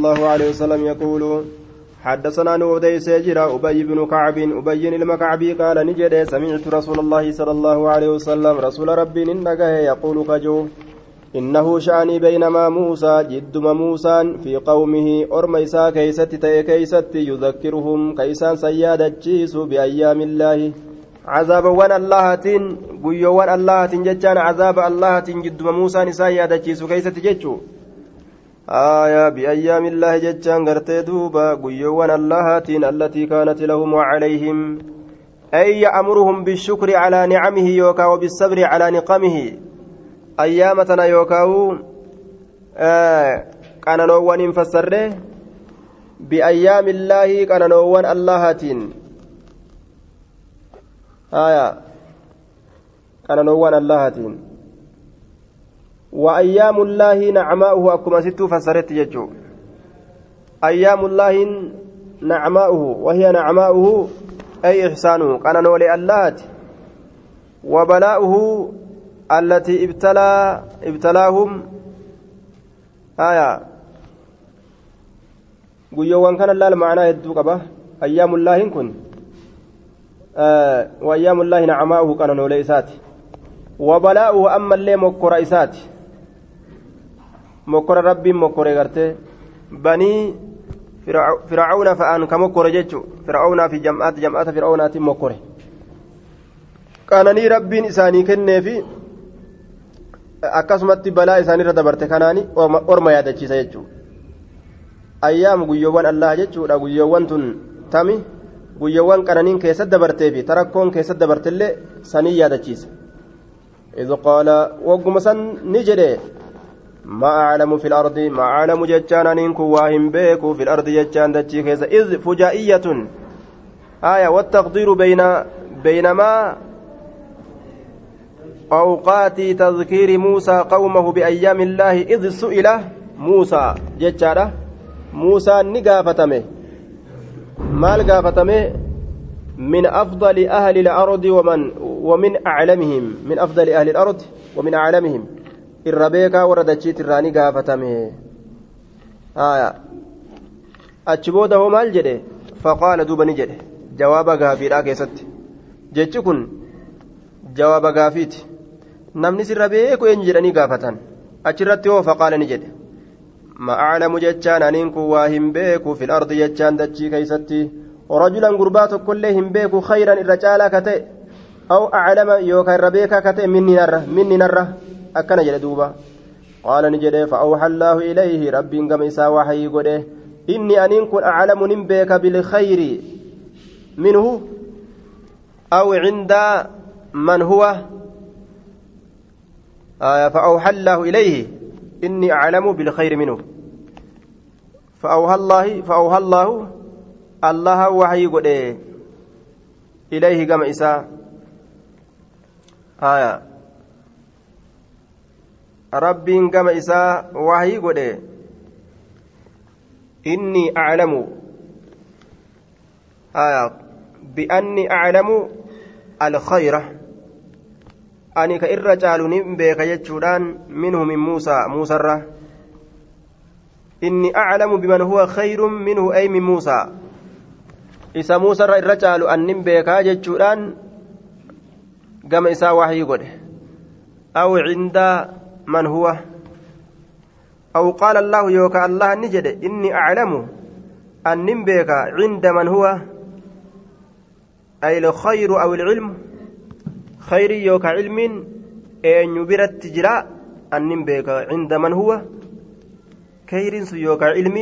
الله عليه وسلم يقول حدثنا نودي سيجرا أبي بن كعب أبي المكعبي قال نجد سمعت رسول الله صلى الله عليه وسلم رسول ربي ننقه يقول كجو إنه شأني بينما موسى جدما موسى في قومه أرميسا كيست تي يذكرهم كيسان سيادة جيس بأيام الله عذاب وان اللهتين قيو وان اللهتين ججان عذاب اللهتين جدما موسى نسايادة جيس كيست ججو آية بأيام الله ججان قرتي دوبا قيوان اللهاتين التي كانت لهم وعليهم. أي يأمرهم بالشكر على نعمه يوكا وبالصبر على نقمه. أيامتنا يوكاو آه كان نوان فسره. بأيام الله كان نوان اللهاتين آية كان نوان اللهاتين وأيام الله نعماؤه أكما ستو فسرت يجو أيام الله نعماؤه وهي نعماؤه أي إحسانه كان نولي اللات وبلاؤه التي ابتلى ابتلاهم آية guyyoowwan kana laal maanaa hedduu qaba ayyaamullaahin kun wayyaamullaahi nacmaa'uhu qananoolee isaati wabalaa'uhu ammallee mokkora isaati mokkora rabbiin mokkore gartee banii fircauna fa'aan ka mokkore jechu fircaunaa fi jam'aata jam'aata fircaunaatiin mokkore qananii rabbiin isaanii kenneefi akkasumatti balaa isaanirra dabarte kanaani orma yaadachiisa jechuudha ayyaam guyyoowwan allah jechuudha guyyoowwan tun tami guyyoowwan qananiin keessatti dabartee fi tarakkoon keessatti dabartellee sanii yaadachiisa idh qaala wagguma san ni jedhe ما أعلم في الأرض ما أعلم جتان أنكم واهم بيكو في الأرض جتان دتشي كيسا إذ فجائية. آية والتقدير بين بينما أوقات تذكير موسى قومه بأيام الله إذ سئل موسى جتشارة موسى نقافتمه. مال قافتمه؟ من أفضل أهل الأرض ومن ومن أعلمهم من أفضل أهل الأرض ومن أعلمهم. irra beekaa warra dachiit irraa ni gaafatame. Achi booda hoo maal jedhe? Faqaala duuba ni jedhe. Jawaaba gaafiidhaa keessatti. Jechi kun jawaaba gaafiiti. Namni sirra beeku eenyu jedhanii gaafatan? Achirratti hoo faqaala ni jedhe. Ma aclamu jechaan aniin kun waa hin beeku fil ardi jechaan dachii keeysatti. Rajulan gurbaa tokkollee hin beeku khayran irra caalaa ka ta'e. Aw aclama yookaan irra beekaa ka ta'e minni narra minni narra. Akkana jedhe duuba qaala ni jedhe fa'awxa allaahu ilayhi rabbiin gama isaa waxayii godhe inni aniin kun aclamu nin beeka bilkhayri minhu aw cinda man huwa فأوحى الله إليه إني أعلم بالخير منه فأوحى الله فأوحى الله الله وحي قد إليه كما rabbiin gama isaa wahii godhe inni aclamu bi'anni aclamu alkhayra ani ka irra caalu nin beeka jechuudhaan minhu min muusaa muusarra inni aclamu biman huwa khayrun minhu ay min muusaa isa muusarra irra caalu an nin beekaa jechuudhaan gama isaa wahii godhe aw cindaa من هو؟ أو قال الله يوكا الله نجد إني أعلم أن نبيك عند من هو؟ أي الخير أو العلم؟ خير يوكا علم أن يبرت جراء أن نبيك عند من هو؟ خير يوكا علم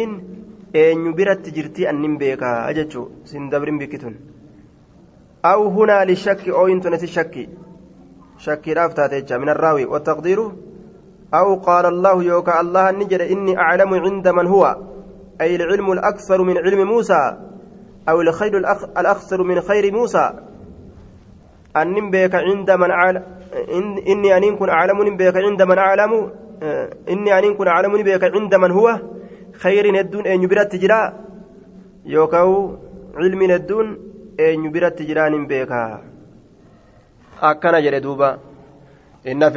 أن يبرت جرتي أن نبيك أجتشو سندبر بكتن أو هنا للشك أو إنتنس الشك شك رافتات من الراوي. والتقدير أو قال الله يوكا الله نجد إني أعلم عند من هو أي العلم الأكثر من علم موسى أو الخير الأخسر من خير موسى. أن بك عند من أعلم إني أن كن أعلم بك عند من أعلم إني أن كن أعلم بك عند من هو خير الدون أن يبرت تجرا يوكاو علم الدون أن يبرت تجران بك أكنا ardi inna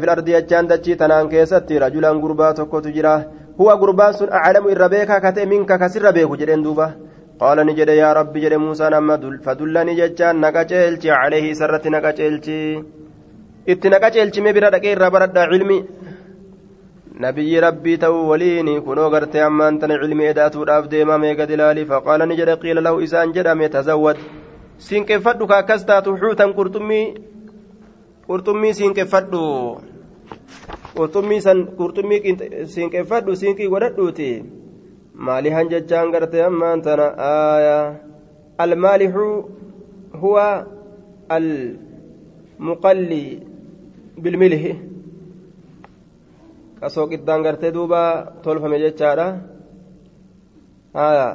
fil ardi jechaan dachii tanaan keessatti rajulan gurbaa tokkotu jira هو قربان سن أعلم الربيكا كتئ منك كسر ربيك جرين دوبا قال نجد يا رب جد موسى نما فدلني ججان نقاچلتي عليه سرت نقاچلتي itti naqa ceelchime bira dhaqee irraa baradhaa cilmi nabiyyi rabbii ta'uu waliin kunoo gartee ammaan tana cilmi edaatuudhaaf deemame gad ilaali faqaala ni jedhe qiila lahu isaan jedhame tazawwad siinqeeffadhu ka akkas taatu xuutan qurxummii qurxummii siinqeeffadhu qurxummii san qurxummii siinqeeffadhu siinqii godhadhuuti maalihan jechaan gartee ammaan tana aayaa almaalixu huwa almuqallii bilmilhi kasoo qiddaan gartee duuba tolfame jechaadha haya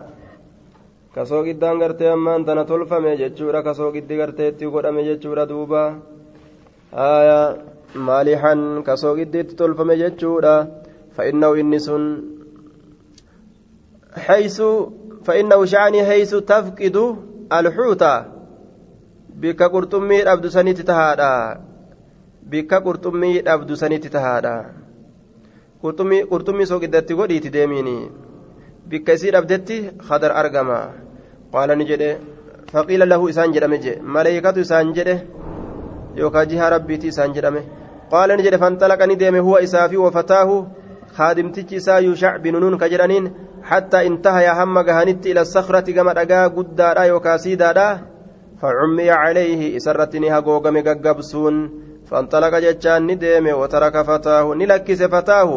kasoo qiddaan gartee ammaan tana tolfame jechuudha kasoo qiddi gartee itti godhame jechuudha duuba maalixan kasoo giddiitti tolfame jechuudha. Fa'innahu inni sun haysu fa'innahu sha'anii haysu tafqidu alxuuta bikka qurxummii dhabdu sanitti tahaadha. Bikka qurxummii dhabdu sanitti tahaadha. Qurxummii soo giddatti godhiiti deemiini. Bikka isii dhabdetti hadar argama. Qaala jedhe. Faqiila lahu isaan jedhame je maleeykatu isaan jedhe. Yookaan jihaa rabbiiti isaan jedhame qaala ni jedhe fanxalaqa ni deeme huwa isaa fi wafataahu kaadimtichi isaa yuushac binunuun ka jedhaniin hattaa intahaya hamma gahanitti ila sakrati gama dhagaa guddaadha yookaan siidaadha facummiya calayhi isarratti ni hagoogame gaggabsuun فانطلق جتان ندم وترك فتاه نلكس فتاه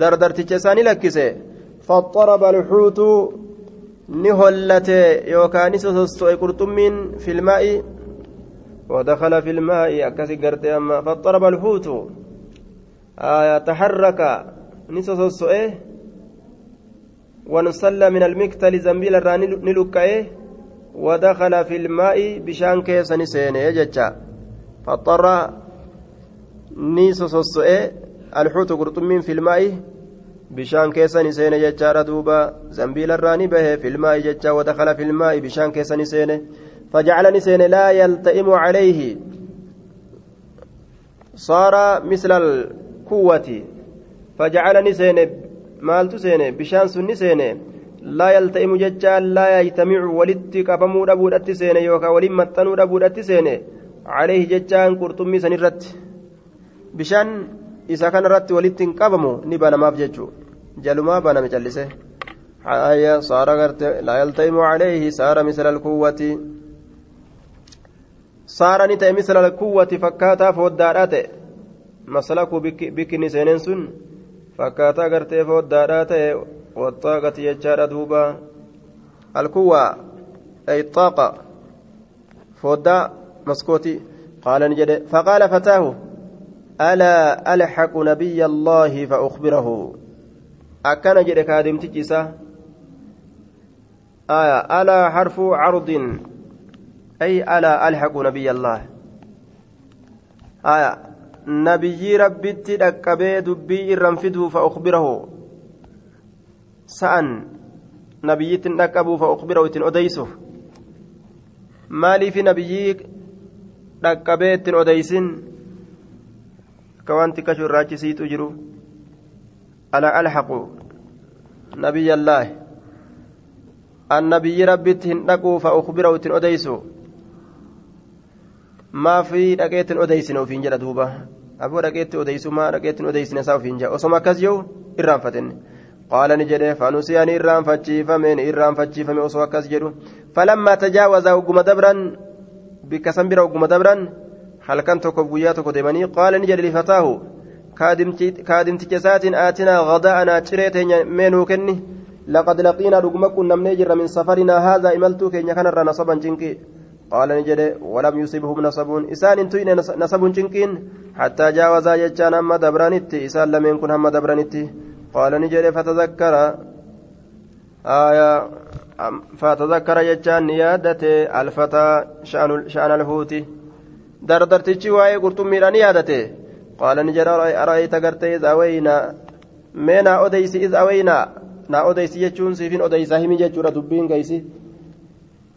دردرتش سان نلكس فاضطرب الحوت نهلت يوكان سوسوي قرطمين في الماء ودخل في الماء أكسي قرت أما فاضطرب الحوت آية تحرك نسوسوي ونسل من المكتل زنبيل الراني نلقيه ودخل في الماء بشان كيس نسين يجتشا فاضطر ni sososso'e alxuutu qurxummiin filmaa'i bishaan keessa ni seene jechaadha duuba zambiilarraa ni bahe filmaa'i jecha wadakala filmaa'i bishaan keessa ni seene فجعل نسين لا يلتئم عليه صار مثل القوة فجعل نسين مالت سين بشان سن سين لا يلتئم ججال لا يجتمع ولدت كفمو دبودت سين يوكا ولم متنو دبودت سين عليه ججان قرطمي سنرت bishaan isa kanarratti walitti hin qabamu ni banamaaf jechuudha jalumaa baname callise haya saara garte laa yalta'imu calayhi saara misla alkuwwati saara ni ta'e misla alkuwwati fakkaataa fooddaadhaa ta'e masalakuu bikkinni seeneen sun fakkaataa gartee fooddaadhaa ta'e waxaaqati jechaadha duuba alkuwwa ay xaaqa fooddaa maskooti qaala ni jedhe faqaala fataahu ألا ألحق نبي الله فأخبره أكن جد كادم تجسا آية ألا حرف عرض أي ألا ألحق نبي الله آية نبي ربي تدكبي دبي الرنفده فأخبره سأن نبي تدكبه فأخبره تنأديسه مالي في نبي dhaqqabee ittiin odeysin akka waan xiqqashu irraachisiitu jiru ala alhaqu nabiyyallaahi annabiyyi rabbitti hin dhaquu fa ukbirahu ittiin odeysu maafii dhaqeettiin odeysine ofiin jedha duuba aboo dhaqeetti odeysu maa dhaqeettiin odeysine isaa ofiin jedha osoma akkas jiru irraanfatenne qaala ni jedhe fanusiyaan irraanfachiifame ni irraanfachiifame osoo akkas jedhu falammaa tajaawaza ogguma dabran bikka san bira ogguma dabran halkan tokko guyyaa tokko deemanii qaala ni jedhe lifataahu kaadimticha isaatiin aatinaa gadaa'anaa ciree teenya meenuu kenni laqad laqiinaa dhuguma qunnamnee jirra min safarinaa haadhaa imaltuu keenya kanarraa nasaban cinqii قال نجد ولم يصبهم نصب. إسان انتين نصب شنكين حتى جاوزا جتان أما دبرانتي إسان لم يكن هم دبرانتي قال نجد فتذكر آية فتذكر جتان نيادته الفتى شأن, شأن الهوتي دردرتشي واي قرطمي نيادته قال نجد أرأيت قرتي إذ أوينا. مينا أوديسي إذ أوينا. نا أوديسي جتشون سيفين أوديسا همي جتشورا دبين قيسي.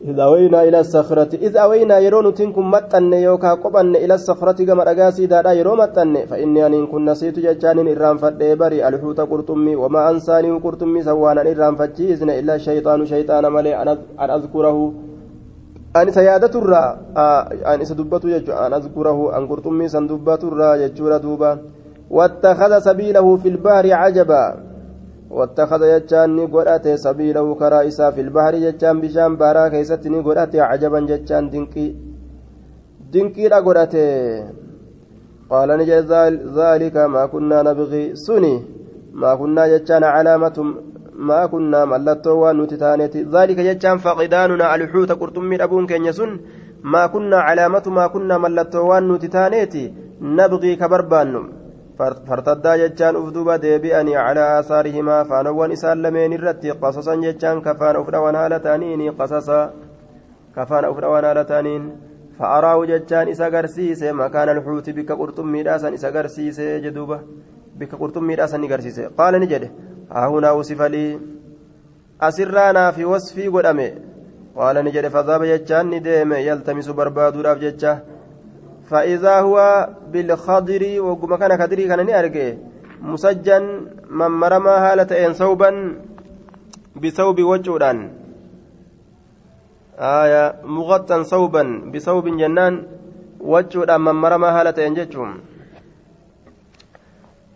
إذ أوينا إلى الصخرة إذ أوينا يرون تنكم متن يوكا قبن إلى الصخرة كما رقاسي دادا يرو متن. فإني أن كن نسيت ججان إرام فدبري الحوت قرطمي وما أنساني قرطمي سوانا إرام فتشيزن إلا الشيطان شيطان ملي أن أذكره. أن سيادة الرا أن سدبت أن أذكره أن قرطمي سندبت الرا يجور دوبا واتخذ سبيله في البحر عجبا. واتخذ جتان نقرأت سبيله كرائسا في البحر جتان بشام بارا كيست نقرأت عجبا جتان دنكي دنكي لقرأت قال نجد ذلك ما كنا نبغي. سني. ما كنا جتان علامة ما كنا ملتو ونتتانيت ذلك جتان فقداننا الحوت قرطمي أبون كن يسن. ما كنا علامة ما كنا ملتو ونتتانيت نبغي كبربانم. Fartaddaa jechaan uf duba deebi'anii calaa aasaarihimaa faanowwan isaan lameen irratti qasasan jechaan kafaana uf dhawan haala ta'aniini qasasa kafaana uf dhawan haala ta'aniin fa'araawu jechaan isa agarsiise makaana alxuuti bikka qurxummiidhaasan isa agarsiise jedhuuba bikka qurxummiidhaasan ni agarsiise qaala ni jedhe haahunaa usifalii asirraa naafi wasfii godhame qaala ni jedhe fadaaba jechaan ni deeme yaltamisu barbaaduudhaaf jecha فإذا هو بالخضر وقم كان كان نأرجع. مسجن من مرمى هالة إن ثوبا بثوب وجودان آية مغطى ثوبا بثوب جنان وجودان من مرمى هالة إن جتهم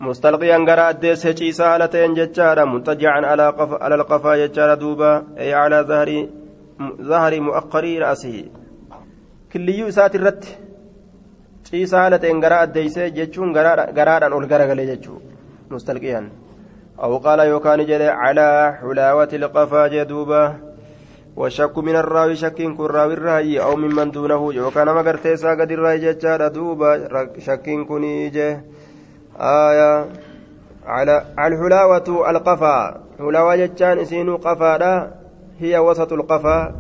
مستلقيا غرا أديس هجيسا هالة إن جتشارا متجعا على قف على القفا جتشارا دوبا. أي على ظهر ظهر مؤخر رأسه كليو سات الرت ciisaa haala ta'een garaa addeeysee jechuun garaadhaan ol garagalee jechuu mustalqiyan أو قال يوكان جل على حلاوة القفا جدوبا والشك من الراوي شك كن راوي الرأي أو ممن دونه يوكان ما قرتيسا قد الرأي جتشار دوبا شك كني جه آية على الحلاوة القفا حلاوة جتشان اسينو قفا هي وسط القفا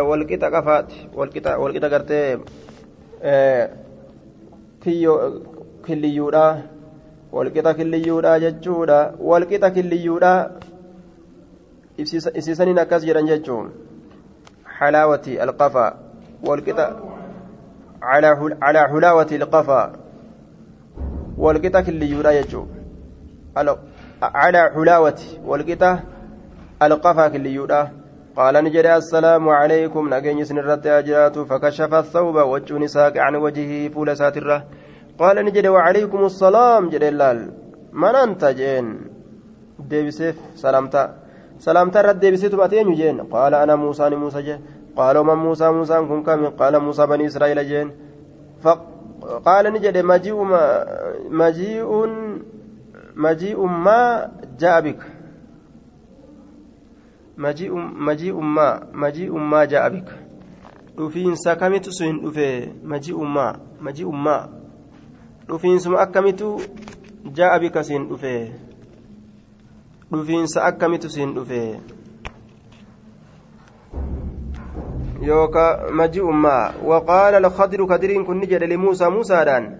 والقطة قفات والقطة killiyyuudha walqixa killiyyuudha jechuudha walqixa killiyyuudha ibsiisaniin akkas jedhan jechuun xalaawati alqafa walqixa calaa xulaawati alqafa walqixa killiyyuudha jechuun calaa xulaawati walqixa alqafa killiyyuudha قال نجري السلام عليكم. نجني سنرت أجرات فكشف الثوب وجه ساق عن وجهه فول ساترة. قال نجري وعليكم السلام. جري اللال من أنت جين؟ ديبسيف سلامتا. سلامتا رد ديبسيت باتين جين. قال أنا موسى موسى جين. قالوا من موسى موسى كن كم؟ قال موسى بني إسرائيل جين. فقال نجري مجيء مجيء مجيء ما جاء بك. Majii'un maa majii'un maa ja'a bika dhufiinsa kamitu sun hin dhufe majii'un maa majii'un maa dhufiinsuma akkamitu ja'a bika sin dhufe dhufiinsa akkamitu sin dhufe yookaan majii'un maa waqaala alkhadru kadiriin kun ni jedhe limuusaa muusaadhaan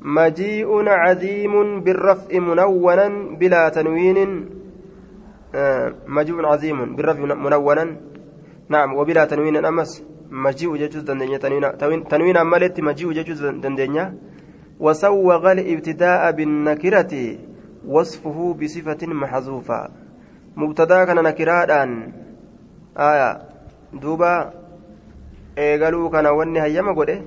majii'un cadiimun birraf'i munawwanan bilaa tanwiinin مجيء عظيم بالرفع منونا نعم وبلا تنوين أمس. مجيء ججوز دندنيا تنوين أمالت مجيء ججوز دندنيا وسوغ الابتداء بالنكرة وصفه بصفة محذوفة. مبتدأ كان نكرادان آية دوبا eegaluu kana wanni hayyama godhe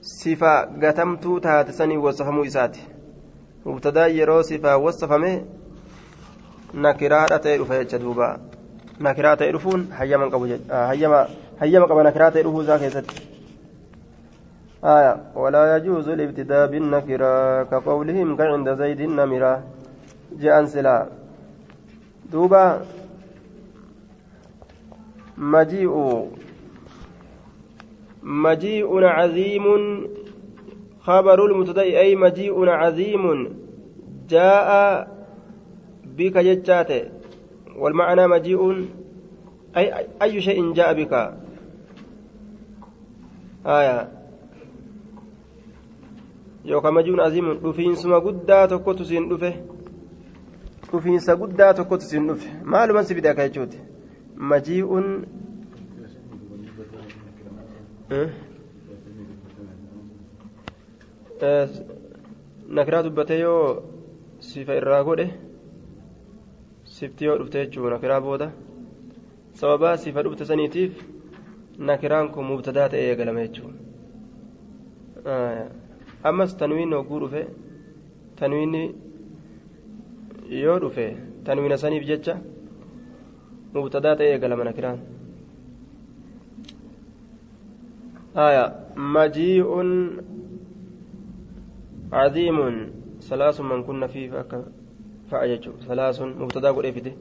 sifa gatamtuu taate sanii wasafamuu isaati mubtadaa yeroo sifaa nakiraadha ta'e dhufa jecha duuba nakiraa ta'e dhufuun hayyama qabu hayyama qaba nakiraa ta'e dhufuu isaa keessatti آية ولا يجوز الابتداء بالنكرة كقولهم كعند زيد النمرة جاء سلا دوبا مجيء مجيء عظيم خبر المبتدأ أي مجيء عظيم جاء بك جتات والمعنى مجيء أي أي شيء جاء بك آية aziimuun dhufiinsuma guddaa tokkotu siin dhufe dhufiinsa guddaa tokkotu siin dhufe maaluman si fide akka jechuuti majii'un nakiraa dubbatee yoo sifa irraa godhe sifti yoo dhufte jechuun nakiraa booda sababaa sifa dhufte saniitiif nakiraan kun mubtadaa ta'ee eegalame jechuudha ammas tanwiin hogguu dhufe tanwiinni yoo dhufe tanwiina saniif jecha mubtadaa ta'ee eegalama nakiraan مجيء عظيم ثلاث من كنا فيه فأجج ثلاث مبتدا قل إفده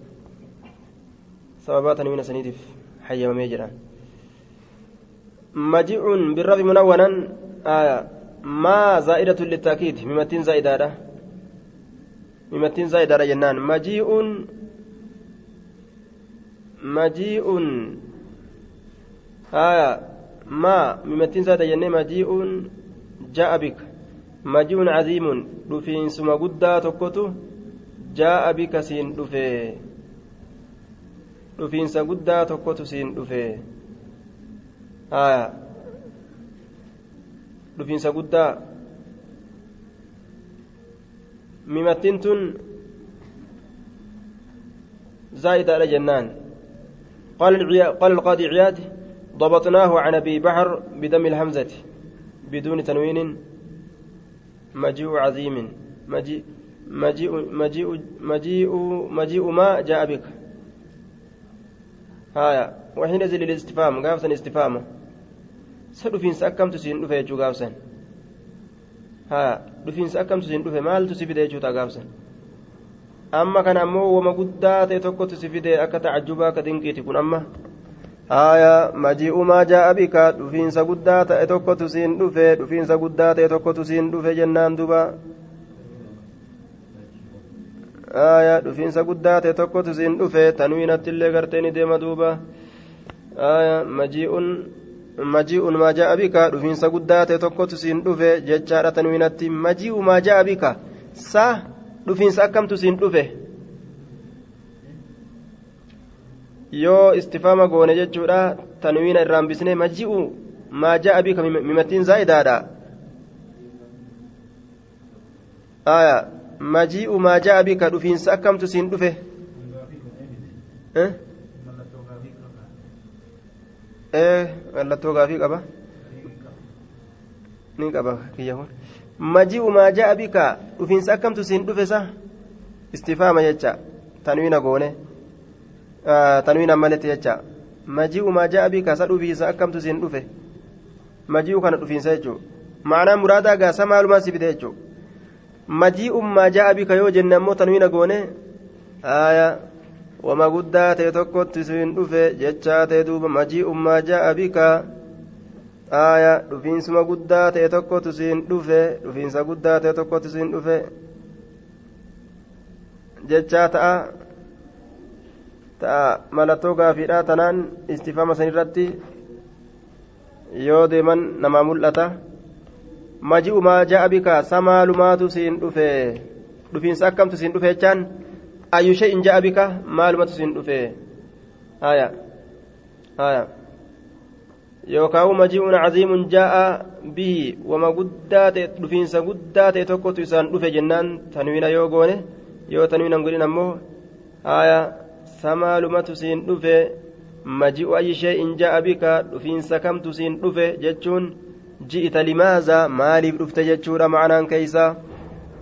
سببات من سنيدف حي ميجرا مجيء بالرب منونا آية ما زائدة للتأكيد ممتين زائدة ممتين زائدة جنان مجيء مجيء آية ما ممتين زائدة جنان مجيء جاء بك مجيء عظيم دفين سما قدا جاء بك سين دفي dhufiinsa guddaa tokkotu siin dhufe. Aya. Dhufiinsa guddaa. Mimattiin tun زائدة جنان قال قال القاضي عياد ضبطناه عن ابي بحر بدم الهمزة بدون تنوين مجيء عظيم مجيء مجيء مجيء مجيء مجيء ما جاء بك هايا وحينئذ للاستفهام قافسا استفهامه سدفينس أكمت سين دفه يجو قافسا ها dhufiinsa akkamtu siin dhufe maaltu si fide jechuudha gaafsan amma kana ammoo wama guddaa ta'e tokkotu si fide akka tacajjubaa akka dinqiiti kun amma haya maji'umaa jaa'a bika dhufiinsa guddaa ta'e tokkotu siin dhufe dhufiinsa guddaa ta'e tokkotu siin dhufe jennaan duba haya dhufiinsa guddaa ta'e tokkotu siin dhufe tanwiinatti illee gartee ni deema duuba haya maji'un maji'un maa jaa'a bika dhufiinsa guddaa ta'e tokkotu siin dhufe jechaadha tanwiinatti maji'u maa jaa'a bika sa dhufiinsa akkamtu siin dhufe yoo istifaama goone jechuudha tanwiina irraan bisnee maji'u maa jaa'a bika mimattiin zaa'idaadha aya maji'u maa jaa'a bika dhufiinsa akkamtu siin dhufe mallattoo gaafii qaba ni qaba kiyya kun maji'u maa jaa'a bika dhufiinsa akkamtu siin dhufe sa istifaama jecha tanwiina goone tanwiina maletti jecha maji'u maa jaa'a bika sa dhufiinsa akkamtu siin dhufe maji'u kana dhufiinsa jechuun ma'anaa muraadaa gaasa maalumaa si fide jechuun maji'u maa jaa'a bika yoo jenne ammoo tanwiina goone aayaa. wama guddaa ta'e tokkotti siin dhufe jechaa ta'e duuba maji'ummaa ja'a bika aaya dhufiinsuma guddaa ta'e tokkotu siin dhufe dhufiinsa guddaa ta'e tokkotu siin dhufe jechaa ta'a ta'a malattoo gaafiidhaa tanaan istifama sanirratti yoo deeman namaa mul'ata maji'umaa ja'a bika? Samaalumaatu siin dhufe? Dhufiinsa akkamtu siin dhufe jechaan? أي شيء جاء بك معلومة سندفه آية آية يوكاو مجيء عظيم جاء به وما قدات دفينس قدات توكوت إسان دفه جنان تنوين يوغونه يو تنوين نقولين أمو آية سمالمة سين دفه مجيء أي شيء جاء بك دفينس كم تسين دفه جتشون جئت لماذا؟ مالي دفت جتشون معنا كيسا.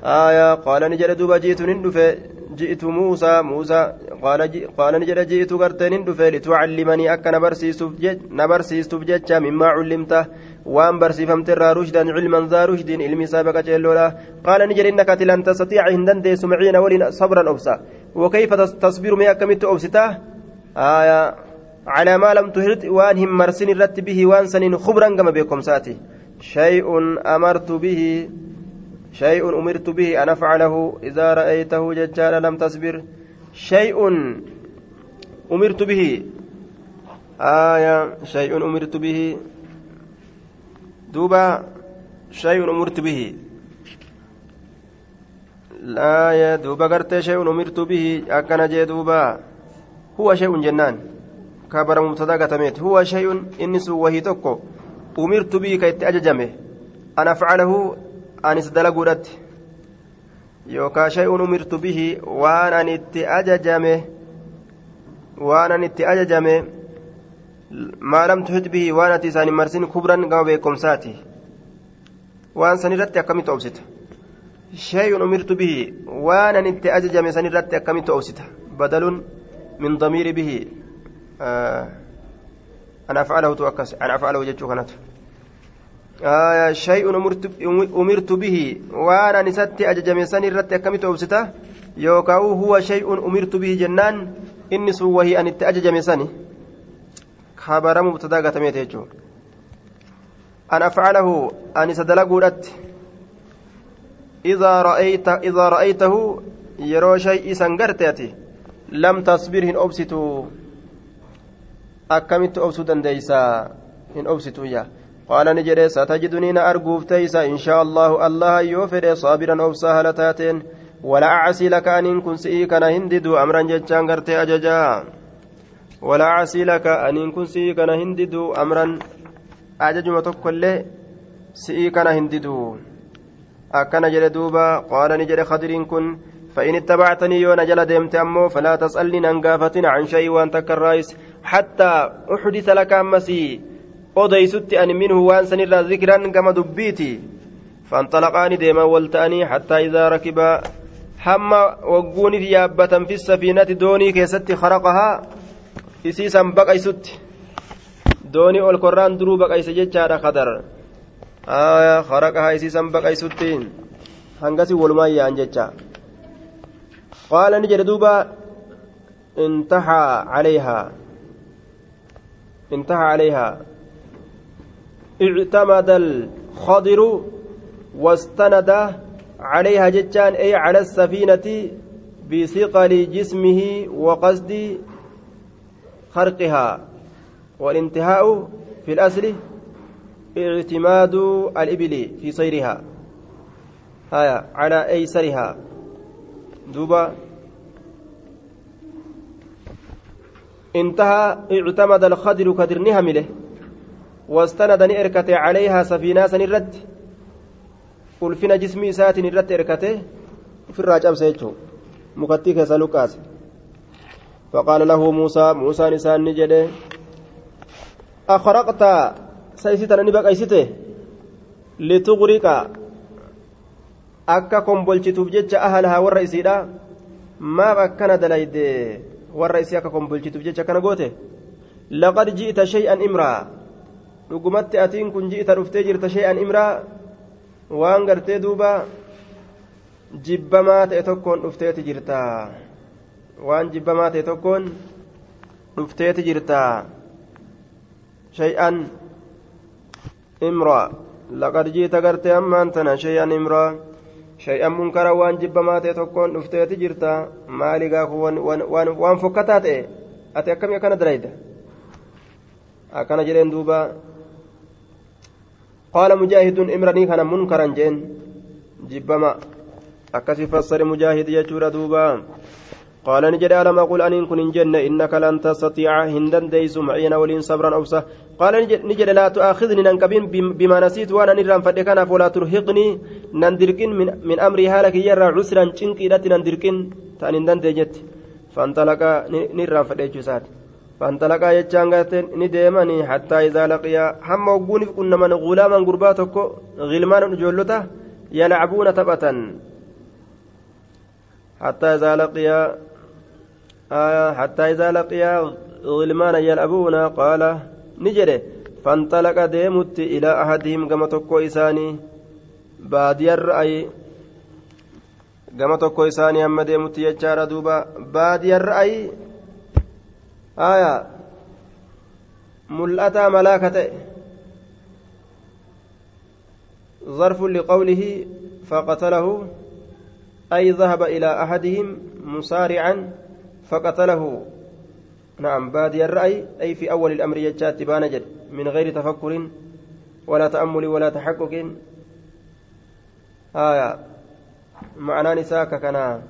آية قال نجد دوبا جئت ندفه جئت موسى موسى قال قال نجد جئت غرتين دفه لتعلمني أك نبرسيستف جتشا مما علمته. وان برسيفمت الرا رشدا علما ذا رشد علمي سابقة جلولا. قال نجد إنك لن تستطيع هندن سمعين ولن صبرا أبسا. وكيف تصبر ما كمت أبسته آية على ما لم تهرت وان هم مرسن الرت به وان سنين خبرا كما بكم ساتي. شيء أمرت به شيء أمرت به أن أفعله. إذا رأيته ججال لم تصبر. شيء أمرت به. آية شيء أمرت به. دوبا شيء أمرت به. لا يا دوبا شيء أمرت به. أكن جي دوبا هو شيء جنان. كبر مبتدا قتمت. هو شيء إنس وهي تكو أمرت به كي أججمه أنا أفعله أنس دلقودت يوكا شيء أمرت به وأنا نت أججمه وأنا نت أججمه ما لم تحد به وأنا تساني مرسين كبرا قام ساتي. وأن سنرت أكمل أوبسط شيء أمرت به وأنا نت أججمه سنرت أكمل أوبسط بدل من ضمير به. أنا أفعله توكس أنا أفعله جتشو كانت. آه شيء أمرت, به. وأنا نسيت أججمي سني رت أكمت أبسته يوكاو هو شيء أمرت به جنان. إني سوى أن أججمي سني خبر مبتدا قتميت يجو أن أفعله. أن سدلقودت إذا رأيت إذا رأيته يرو شيء سنقرتيتي لم تصبر هن أبسطوا akkamitti obsuu dandeeysa hin obsituyya qaala ni jedhe satajidunii na arguuf teeysa inshaa allahu allaha yoo fedhe saabiran obsaa hala taateen kun si'ii kana hin didu amran jechaan gartee ajajaa wala acasii laka aniin kun si'ii kana hin didu amran ajajuma tokkollee si'ii kana hin didu akkana jedhe duuba qaala ni jedhe khadiriin kun فإن اتبعتني يون جل ديمت أمو فلا تسألني ننقافتنا عن شيء وأنت كالرئيس حتى أحدث لك أمسي أوديست أن منه وأن سنرى ذكرا كما دبيتي فانطلقان ديما والتاني حتى إذا ركبا hamma wagguuni fi yaabbatan fi safiinati doonii keessatti kharaqahaa isiisan baqaysutti doonii ol korraan duruu baqayse jechaadha kadar kharaqahaa isiisan baqaysutti hangasi walumaan yaa'an jecha qaala ni jedhe duuba انتهى عليها انتهى عليها. اعتمد الخضر واستند عليها جتان أي على السفينة بثقل جسمه وقصد خرقها. والانتهاء في الأصل اعتماد الإبل في سيرها هايا على أيسرها. دوبا. انتهى اعتمد الخضر كدرني همله واستند إركته عليها سفينة سنرد isaatiin irratti erkate ofirraa cabse jechuun mukattii keessa luqaase faqaala lahu muusaa muusaan isaan ni jedhe akhraqta saysitana ni baqaysite lituqriqa akka kombolchituuf jecha ahalahaa warra isiidha maaf akkana dalayde warra isii akka kombolchituuf jecha kana goote laqad ji'ita shay'an imraa dhugumatti atiin kun ji'ita dhuftee jirta shay'an imraa waan gartee duuba jibbamaa ta'e tokkoon dhufteeti jirta waan jibbamaa ta'e tokkoon dhufteeti jirta shay'an imraa laqad ji'ita gartee ammaan tana shay'an imraa shay'an munkara waan jibbamaa ta'e tokkoon dhufteeti jirta maali gaafu waan fokkataa ta'e ati akkamii akkana dalayda akkana jedheen duuba qaala mujaahidun imranii kana munkaran jeen jibbama akkasi fassare mujaahid jechuudha duuba قال نجد ألم أقول أن كن جنة إنك لن تستطيع هندا ديس معين ولين صبرا أبصى قال نجد لا تؤاخذني ننكبين بما نسيت وأنا نرام فدكنا فلا ترهقني نندركن من, من أمري هالك يرى عسرا شنكي لات نندركن تأني ندجت فانطلق نرام فدكنا فانطلقا يجان نديمني حتى إذا لقيا هم وقوني كنا من غلاما قرباتك غلمان جولته يلعبون تبتا. حتى إذا لقيا آية حتى إذا لقيا غلمان يلعبون قال نجري. فانطلق ديمت إلى أحدهم كما تكو إساني. بادي الرأي كما تكو إساني أما ديمت يجار دوبا. بادي الرأي آية ملأتا ملاكة ظرف لقوله فقتله أي ذهب إلى أحدهم مسارعا. فقتله. نعم بادي الرأي أي في أول الأمر يجات بانجد من غير تفكر ولا تأمل ولا تحقق. آية. معنى نساك كان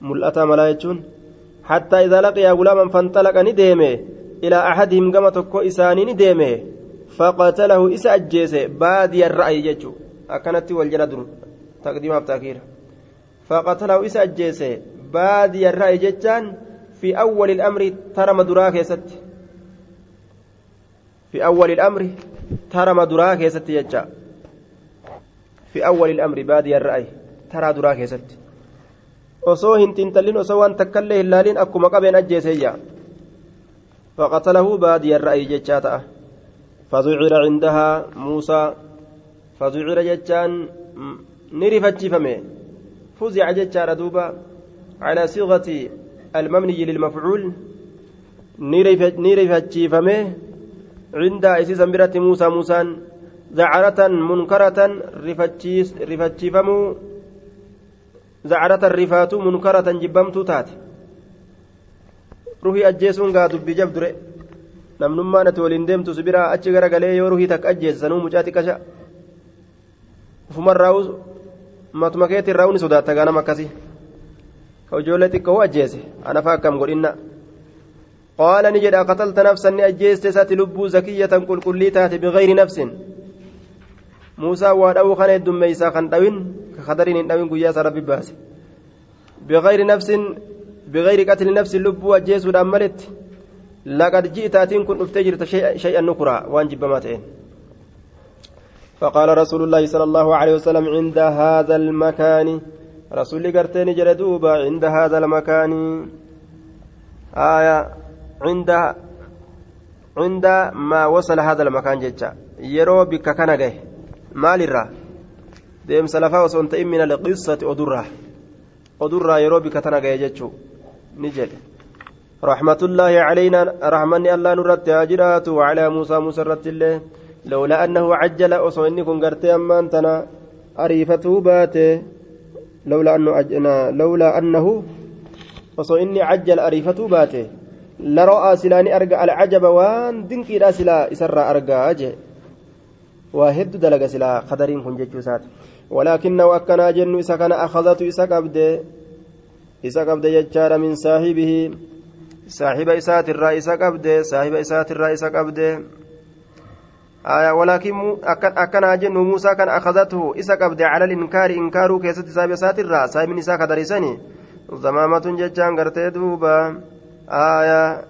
ملأتا ملايتون حتى إذا لقي غلاما فانطلق نديمه إلى أحدهم كما تكو إساني نديمه فقتله إسا أجيس بادي الرأي جيتشو أكنت والجلد تقديم تأخير فقتله إسا أجيس بادي الرأي في أول الأمر ترى مدراك يا ست في أول الأمر ترى مدراك يا ست يجا في أول الأمر بادي الرأي ترى دراك يا ست osoo hin xinxallin osoo waan takkaillee hin laalin akkuma qabeen ajjeeseyya faqatalahu baadiya ra'ayi jechaa ta'a fazucira cindahaa muusaa fazucira jechaan ni rifachiifame fuzica siigati almamniyi lilmafcuul ni rifachiifame cindaa isiisan biratti muusaa muusaan zacaratan munkaratan rifachiifamuu zacaratan rifaatuu munkaratan jibbamtuu taate ruhii ajjeesuun gaa dubbii jabdure namnummaan ati waliin deemtu si biraa achi garagalee yoo ruhii takka ajjeessanuu mucaa xiqqasha ufumarraa'u matuma keetti irraa uni sodaatta gaa nama akkasii ka ijoollee xiqqoo ajjeese anafa akkam godhinna qaala ni jedha qatalta nafsan ni ajjeeste isatti lubbuu zakiyyatan qulqullii taate bigayri nafsin muusaa waa dha'uu kana heddummeeysaa kan dhawin ka kadariin hin dhawin guyyaa isaa rabbi baase bigayri nafsin bigayri qatli nafsin lubbuu ajjeesuudhaan maletti laqad ji'itaatiin kun dhuftee jirta shay'an nukuraa waan jibbamaa ta'een فقال رسول الله صلى الله عليه وسلم عند هذا المكان رسول قرتين جلدوبا عند هذا المكان. آية عند عند ما وصل هذا المكان جتا يرو بك كان deemsa lafaa osoo hin ta'in min alqissati odurraa odurraa yeroo bika tana gahe jechuu ni jedhe رحمة علينا رحمني الله نرت هاجرات وعلى موسى موسى رت الله لولا أنه عجل أصوني كن قرتي أما أنتنا أريفته باته لولا أنه أجنا لولا أنه أصوني عجل أريفته باته لرأى سلاني أرجع العجب وان دنكي لا سلا إسر أرجع أجي waa hedduu dalaga silaa qadariin kun jechuu isaati walaakinnahu akkanaa jennu isa kana akhadatu isa qabde isa qabde jechaadha min saahibihi saahiba isaatirraa isa qabde saahiba isaatirraa isa qabde ولكن أكنا جن موسى كان أخذته. إسا قبض على الإنكار. إنكار كيست سايب ساتر سايب نساء كدرسني زمامة ججان قرتي دوبا. آية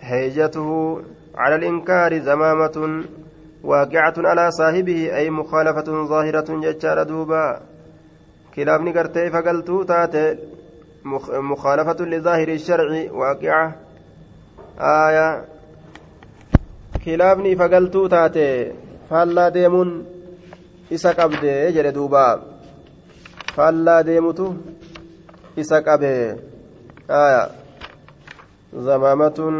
هيجته على الإنكار. زمامة واقعة على صاحبه. أي مخالفة ظاهرة ججار دوبا. كلابني قرتي فقلتو تاتي. مخالفة لظاهر الشرع. واقعة. آية كلابني فقلتو تاتي فالا ديمون isa qabde jedhe duuba. Faallaa deemutu isa qabe. Aya. Zamaamatun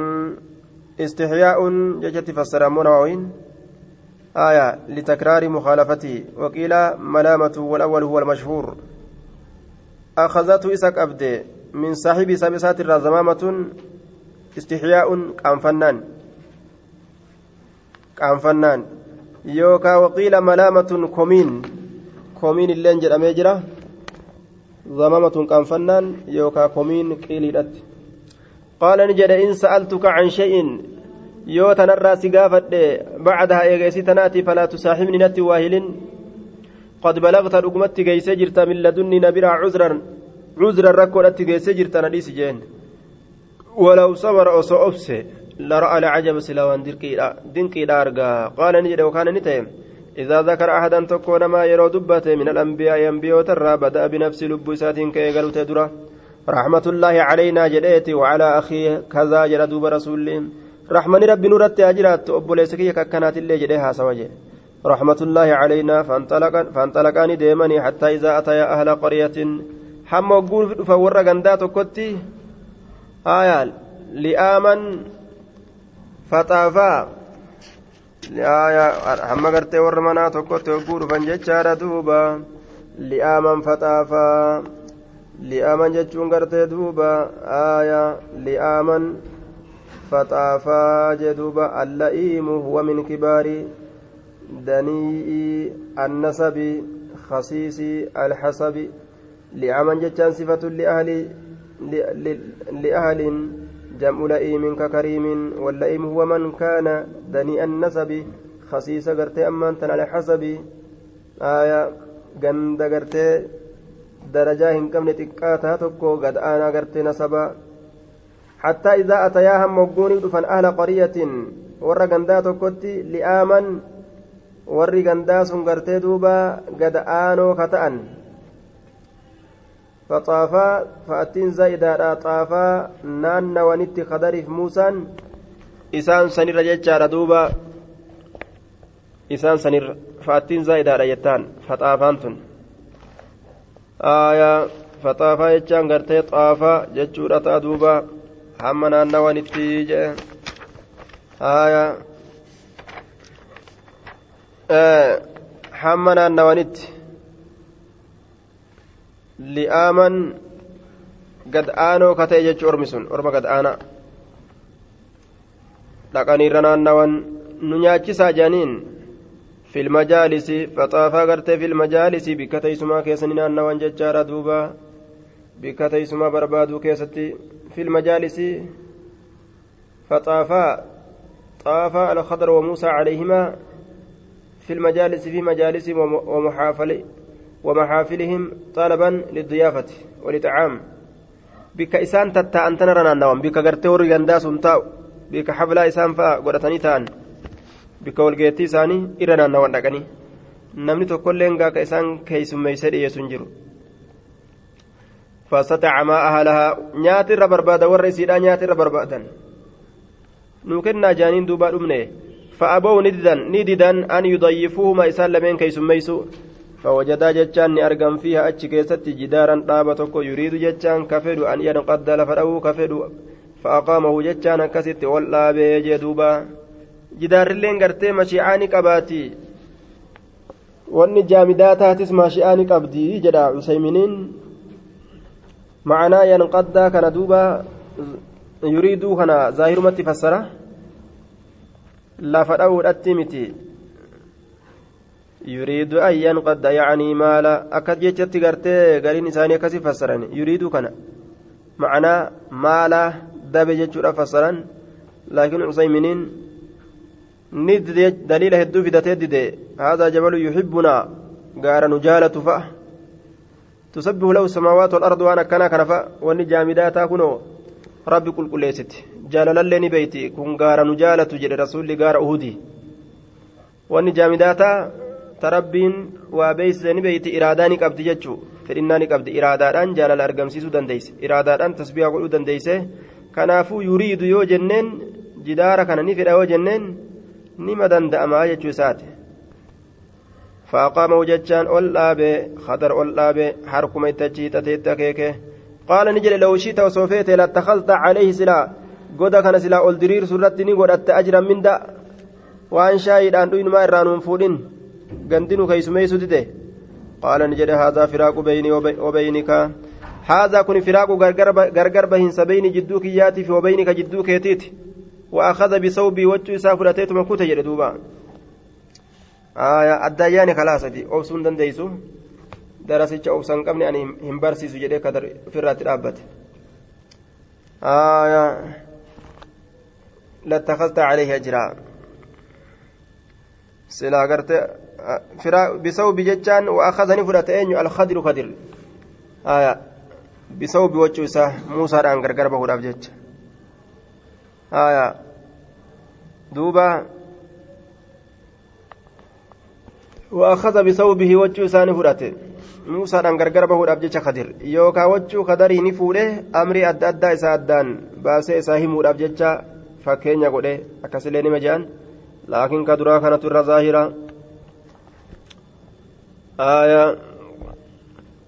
istixyaa'un jechatti fassaramoo nawawiin آية لتكرار مخالفته وقيل ملامة والأول هو المشهور أخذته إسك أبدي من صاحب سبسات الرزمامة استحياء كان فنان فنان يوكا وقيل ملامة كومين كومين اللين جل أميجرة ضمامة كان فنان يوكا كومين قيل قال نجد إن سألتك عن شيء yoo tanarraa si gaafadhe bacdaha eegeesi tanaati falaa tusaaxibni natti waahilin qad balagta dhugumatti geeysee jirta min ladunni nabiraa cuzran cuzran rakkoodhatti geessee jirta na dhiisi jeen walaw sabara osoo obse لرأى العجب سلاوان دنقيدا أرقا قال نجد وكان نتهم إذا ذكر أحدا تكون ما يرى دبته من الأنبياء ينبيو ترى بدأ بنفس لب ساتين كي قالوا تدرى. رحمة الله علينا جليتي وعلى أخيه كذا جل دوب رسول رحمن ربي نورت أجرات أبو ليس كي ككنات اللي جديها سوجه. رحمة الله علينا فانطلق فانطلقان ديمني حتى إذا أتيا أهل قرية. حم وقول فور غندات كتي آية لآمن فطافا آية حم قرتي ور منا تكتي وقول فنجتشار دوبا لآمن فطافا لآمن جتشون قرتي دوبا آية لآمن فطافا جدوبا اللئيم هو من كبار دنيء النسب خصيص الحسب لعمن جتان صفة لأهل لأهل جمع لئيم ككريم واللئيم هو من كان دنيء النسب خسيس قرتي أمان على حسب. آية قند قرتي درجة هن كم نتقاتها تكو قد آنا قرتي نسبا حتى إذا أتياها مقوني دفن أهل قرية ورى قندا تكوتي لآمن warri gandaa sun gartee duuba gad aanoo فطافا فأتين زايدة طافا نان ونت خدرف موسى إسان سنر جتشار دوبا. إسان سنر فأتين زايدة جتان. فطافان تن. آية فطافا جتشان غرتي طافا جتشورة دوبا. hamma naannawanitti jedhe haya hamma naannawanitti li'aaman gad aanoo ka ta'e jechuu ormi sun orma gad aanaa dhaqaniirra naannawan nu nyaachisaa jedhaniin في المجالس فطافا غرتي في المجالس بكتيسما كيسني نانوان ججارا دوبا بكتيسما بربادو كيستي في المجالس فطافا طافا الخضر وموسى عليهما في المجالس في مجالس ومحافل ومحافلهم طلبا للضيافة ولطعام بك إسان تتا أنتنا رنان بك غرتي ورغان داسون تاو بك حفلا إسان فا غرتني تان بك والغيتي ساني إرنان نوان دقني namni tokkolleen gaaka isaan keeysummeeyse dhiyeessun jiru فاستطعما أهلها نيات الربرباد والرسيدا نيات الربربادا نوكنا جانين دوبا أمني فأبوا نددا نددا أن يضيفوهما إسان لمن كي سميسو فوجدا جتان أرقم فيها أتش كيست جدارا طابتك يريد جتان كفد أن ينقد لفرأه كفد فأقامه جتان كست ولا بيجي دوبا. جدار اللين قرتي مشيعاني قباتي. wanni jaamidaatis maashi'aani qabdi jedha cusayminiin معنى ينقضى كان دوبا. يريد أن ينقض يعني مالا أكد جتت غرتي غرين إساني كسي فسرن يريد كان معنى مالا دب جتشورا فسرن لكن عصيمين ند دليل هدو في دتيد هذا جبل يحبنا غار نجالة فأه تسبح له السماوات والأرض وأنا كان كنفا واني جامداتا كنو ربي كل كل جالل اللي بيتي كن غار نجالة جل رسول غار أهودي واني جامداتا تربين وبيس بيتي إراداني قبض جتشو فإناني قبض إرادان جالل أرقمسيسو دنديس إرادان تسبيح قلو دنديس كنافو يريد يو جنين جدار كان نفر أو جنين نما دندأما جتشو ساتي فأقامه جتشان أول آبي خطر أول آبي حركم التجيت تتكيك قال نجل لو شئت وصوفيت لاتخذت عليه سلا قد كان سلا أول درير سرتني قد أجرا من دا وأن شاهد أن ما إرانون فودين قندنو كيسمي سدده قال نجل هذا فراق بيني وبينك هذا كن فراق غرغر بهن سبين جدوك ياتي وبينك جدوك يتيت وأخذ بصوبي وجه سافرتيت مكوت جلدوبا addayyaani kalaasati obsuun dandeeysu. Darasicha obsan qabne ani hin barsiisu jedhee kadar ofirraatti dhaabbate. لاتخذت عليه أجرا سلا قرت بصوب جتان وأخذني فرتين الخضر خضر. آية بصوب وجهه موسى أن غرغر به رابجت آية دوبا. وأخذ بثوبه وجه إساني فرأته موسى أن غرغر به أبجيش خدر يوكا وجه خدري نفوله أمري أدى أدى إسا أدان. باسي إساهي مور أبجيش فكين يقول أكسلين مجان. لكن كدرا كانت الرظاهرة آية.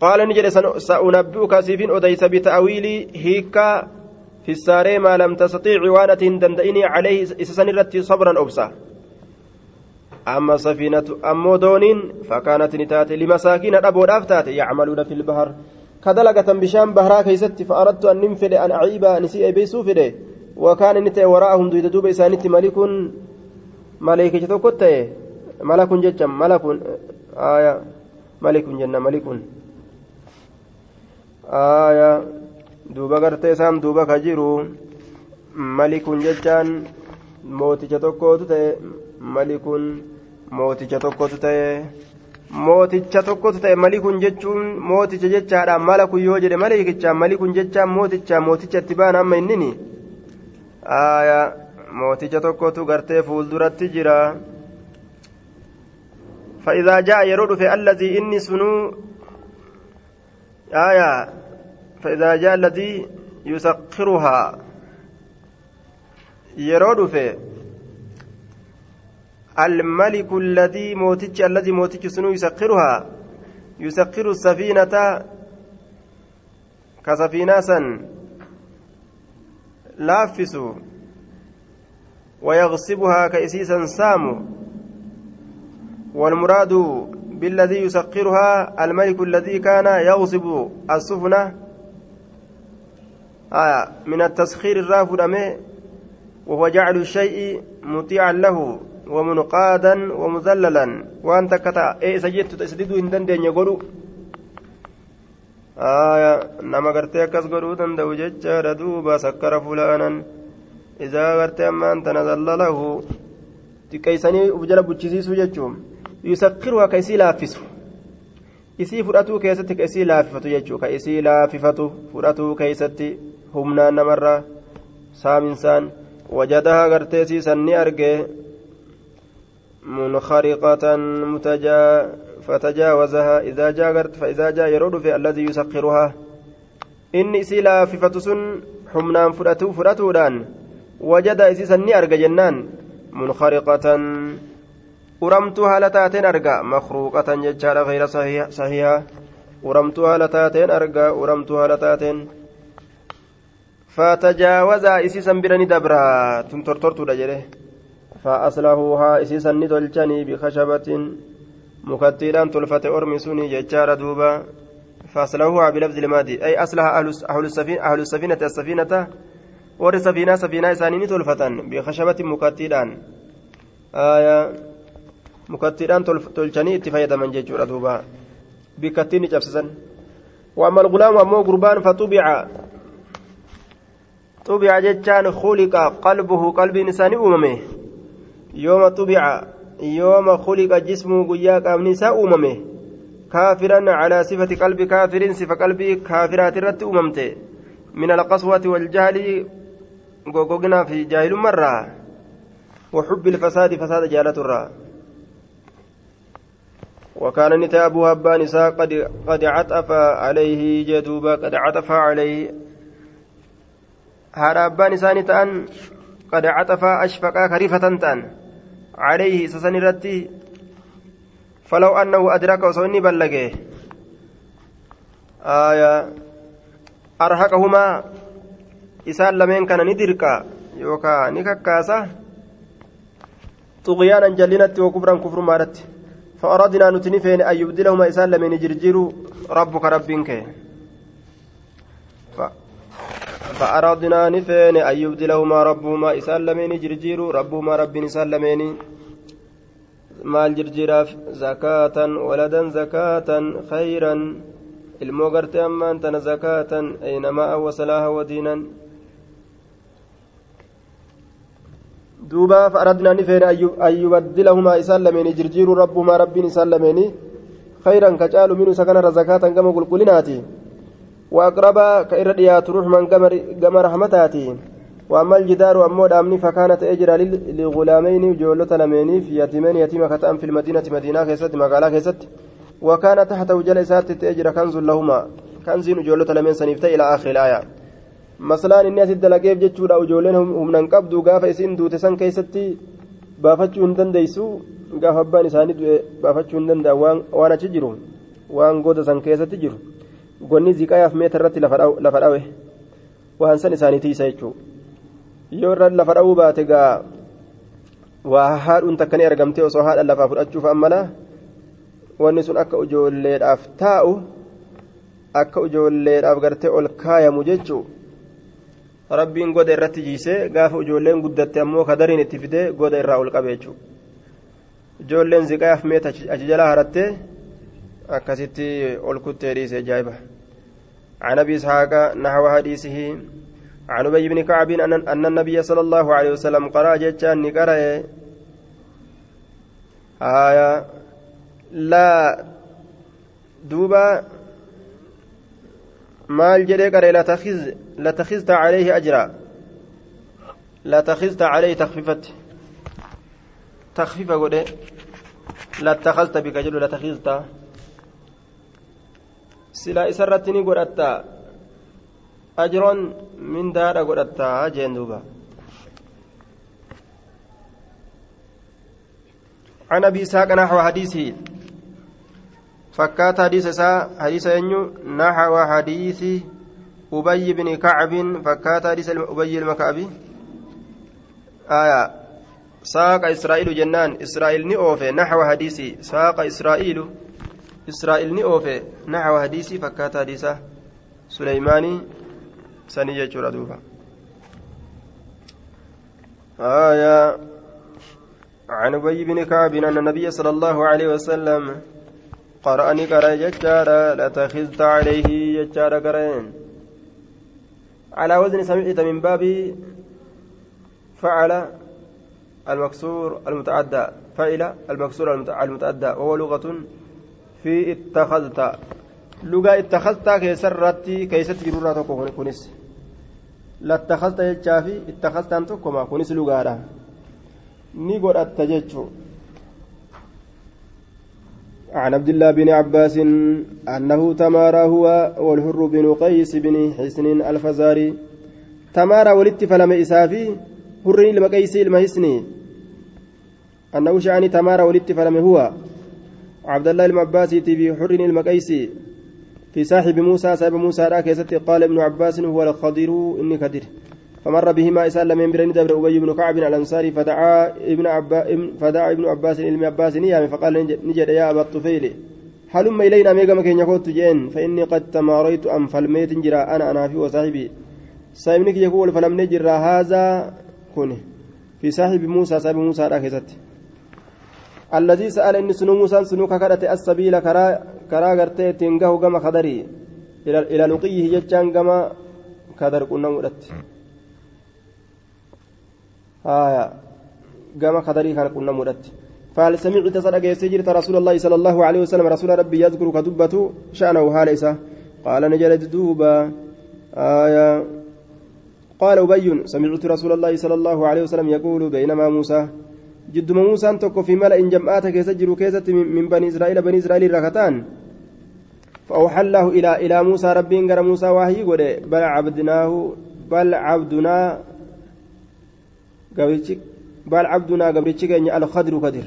قال نجد سأنبئك سيفين أديس بتأويل هيكا في الساري ما لم تستطيع وانة دندئني عليه إسسن صبرا أبصا أما سفينة دونين فكانت نتات لمساكين أبو تاتي يعملون في البحر. كدلقة بشام بهرا كيست فأردت أن ننفد أن أعيب نسيء بيسو فده. وكان نتي وراءهم دويد دوب إسانت ملك ملك جتوكت ملك جتشم ملك آية. ملك جنة ملك آية gartee isaan duuba ka jiru malikun jechaan mooticha tokkootu ta'e malikun mooticha tokkotu ta'e mooticha tokkotu ta'e malikun jechuun mooticha jechaadha malakun yoo jedhe malikicha malikun jechaan mooticha mooticha itti baan amma innini mooticha tokkotu gartee fuulduratti jira فإذا جاء يرد في الذي إني سنو آية فإذا جاء الذي يسخرها يرد في الملك الذي موتج الذي موتج سنو يسخرها يسخر السفينة كسفيناسا لافس ويغصبها كإسيسا سامو. والمراد بالذي يسخرها الملك الذي كان يغصب السفنة آه من التسخير الرافد وهو جعل الشيء مطيعا له ومنقادا ومذللا. وأنت كتا اي سجدت تسديد هندن دين يقولوا. آية نما قرتي أكس قولوا دندو ججار دوبا سكر فلانا. إذا قرتي أما أنت نزل له تكيسني وجل بوتشيسيسو ججوم يسكرها كيسي لافسو isii fudhatuu keessatti ka isii laaffifatu jechuu ka isii laaffifatu fudhatuu keessatti humnaan namarraa saaminsaan wajadaha gartee siisan ni arge منخرقة متجا فتجاوزها إذا جاء فإذا جاء يرد في الذي يسخرها إني سلا في فتسن حمنان فرأتو فرأتودان وجد إسيسا ني أرجى جنان منخرقة uramtuu haala taateen arga makruuqatan jechaadha gayra sahiha uramtuu haala taateen arga uramtuu haala taateen fatajaawazaa isiisan bira ni dabra tun tortortuudha jedhe فأصلحوها إسيسا ندلجني بخشبة مكتيران تلفة أرمي سوني ججار دوبا فأصلحوها بلفظ المادي أي أصلح أهل السفينة أهل السفينة السفينة ور سفينة سفينة إسانين تلفة بخشبة مكتيران آية مكتيران تلجني اتفايدا من ججور دوبا بكتين جبسسا وأما الغلام أمو قربان فطبع طبع ججان خلق قلبه قلب إنسان أممه yooma xubica yooma khuliqa jismuu guyyaa qaamni isaa uumame kaafiran calaa sifati qalbi kaafirin sifa qalbii kaafiraati irratti uumamte min alqaswati waljahli gogoginaa fi jaahilummarraa وحب الفساد فساد جالة وكان نتا أبو هبان نساء قد قد عطف عليه جدوبا قد عطف عليه. هذا أبان نساء قد عطف أشفقا خريفة تان عليه سسن رتي. فلو أنه أدرك وصوني بلغه. آية. أرهقهما. إسان لمن كان ندرك. يوكا نككاسة طغيانا جلنت وكفرا كفر مارت فأردنا نتنفين أن يبدلهما إسان لمن جرجير ربك ربك فأردنا نفين أن يبدلهما ربهما إسان لمن جرجير ربهما رب maal jirjiraaf zakaatan waladan zakaatan khayran ilmoo gartee ammaan tana zakaatan aynamaa wasalaaha wadiinan duuba fa'aradnaa ni feene an yubaddilahumaa isaan lameeni jirjiiruu rabbumaa rabbiin isaan lameeni khayran ka caalu minu isa kanarra zakaatan gama qulqullinaati waaqrabaa ka irra dhiyaatu ruxman gama rahmataati وأما الجدار أمود أمني فكانت أجرا لغلامين جولة لميني في يتيمين يتيمة كتأم في المدينة مدينة كيست مقالة كيست وكان تحته جلسات تأجر كنز لهما كنز جولة لمن سنفتي إلى آخر الآية مثلا إني أسد لقيف جتشورا وجولين هم ننقبضوا قاف إسين دوتسان كيستي baafachuu hin dandeeysu gaafa abbaan isaanii baafachuu hin danda'a waan achi jiru waan goda san keessatti jiru gonni ziqaayaaf meeta irratti lafa dhawe waan san isaanii tiisa jechuudha. yoo irra lafa dha'uu baate gaa waa haadhuun takka ni argamte osoo haadha lafaa fudhachuuf ammana wanni sun akka ijoolleedhaaf taa'u akka ijoolleedhaaf gartee ol kaayamu jechuu rabbiin goda irratti jiisee gaafa ijoolleen guddatte ammoo kadariin itti fidee goda irraa ol qabe jechuudha ijoolleen ziqayaaf meeta achi jalaa harattee akkasitti ol kuttee dhiise ajaa'iba عن ابي اسحاق نحو حديثه عن ابي بن كعب ان النبي صلى الله عليه وسلم قرا جتان نقرأ آية لا دوبا maal jedhee qaree latakhizta calayhi ajraa latakhizta calayhi takfifatti takfifa godhe lattakhazta bika jedhu latakhizta silaa isarratti ni godhatta ajroon mindaadha godhatta jeen duuba عن ابي اسحاق نحو حديثه فكات حديث سا حديث ينو نحو حديث أبي بن كعب فكات حديث أبي المكعبي آية ساق إسرائيل جنان إسرائيل نئوفي نحو حديثي ساق إسرائيل إسرائيل نئوفي نحو حديثي فكات حديث سليماني سنية جردوبا آية عن أبي بن كعب أن النبي صلى الله عليه وسلم قرأني قرأ ججارا لتخذت عليه ججارا قرأين على وزن سمعت من باب فعل المكسور المتعدى فعل المكسور المتعدى وهو لغة في اتخذت۔ لغة اتخذت كيسرتي كيست جرورة كونس۔ لاتخذت ججافي اتخذت أنتكما كونس لغة نيقول أتججو عن عبد الله بن عباس أنه تمارى هو والحر بن قيس بن حسن الفزاري. تمارى ولدت فلم إسافي حر المقيس المهسني أنه شعني تمارى ولدت فلم هو. عبد الله المعباس في حر المقيس في صاحب موسى صاحب موسى راكزت قال ابن عباس هو الخضر إني كدر فمر بهما إسال لمن برين دبر أبي بن كعب الأنصاري فدعا ابن عبا فدعا ابن عباس إلى عباس نيام فقال نجد يا أبا الطفيل هلم إلينا ميغا مكين يقول جين فإني قد تماريت أم فالميت جرا أنا أنا في وصاحبي. سايبنك يقول فلم نجر هذا كن في صاحب موسى صاحب موسى راكزت الذي سأل إن سنو موسى سنو ككرت السبيل كرا كرا غرتي تنغه غما خدري. إلى إلى لقيه يجان غما كدر كنا مدت. آية. قام خدري كان كنا مرت فهل سمعت صدق يسجرت رسول الله صلى الله عليه وسلم؟ رسول ربي يذكر كدبة شأنه هاليسة قال نجلت دوبا آية. قال أبي سمعت رسول الله صلى الله عليه وسلم يقول بينما موسى. جدما موسى تكو في ملأ جمعات كيسجر كيسة من بني إسرائيل بني إسرائيل ركتان. فأوحى الله إلى إلى موسى ربي إن موسى وحي بل عبدناه بل عبدنا gabrichi baal cabdunaa gabrichi keenya alkhadru kadir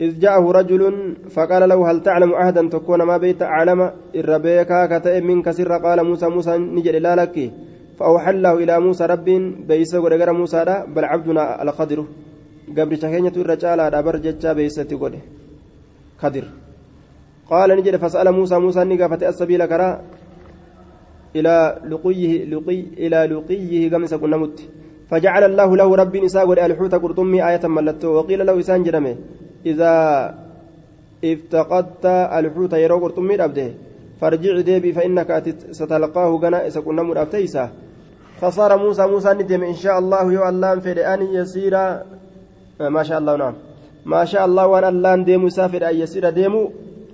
إذ جاءه رجل فقال له هل تعلم عهدا تكون ما بيت أعلم؟ الربيكا كتئ منك سر. قال موسى موسى نجد لا لك. فأوحى الله إلى موسى رب بيس ودقر موسى بل عبدنا الخضر. قبل شكينة الرجال جتشا بيستي قده خضر قال نجد فسأل موسى موسى نقافة السبيل كرا. إلى لقيه لقي إلى لقيه قمس كنمت فجعل الله له رب نساء ألحوت قرطمي آية ملته وقيل له إسان جرمه إذا افتقدت ألحوت يرو قرطمي أبده. فارجع ديبي فإنك ستلقاه غنا إذا كنا مرابتيسا فصار موسى موسى ندم. إن شاء الله يو الله فد أن يسير. ما شاء الله نعم. ما شاء الله وأن الله ديم مسافر أن يسير ديمو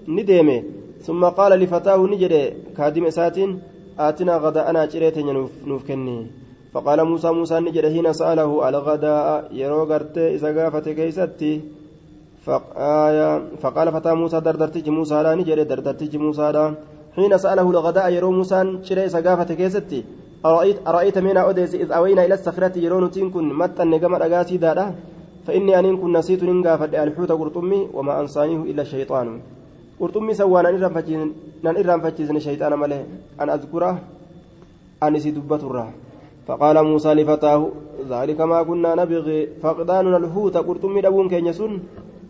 ندمه. ثم قال لفتاه نجد كادم ساتين آتنا غداءنا جريتنا نوف كني. فقال موسى موسى نجد حين سأله على غداء يرو غرت إذا غافت كيستي. فقال فتى موسى دردرتج موسى لا نجد دردرتج موسى لا. حين سأله الغداء يرو موسى شري إذا غافت كيستي. أرأيت أرأيت من أوديس إذ أوينا إلى الصخرة يرون تنكن متى نجم أغاسي دادا. فإني أن كن نسيت ننغافت الحوت قرطمي وما أنسانيه إلا الشيطان. Qurxummii san waan nan irraanfachiisne shayxaana malee an azkura an isi dubbaturra. فقال موسى لفتاه ذلك ما كنا نبغي فقداننا الهوت قرطمي دبون كين سن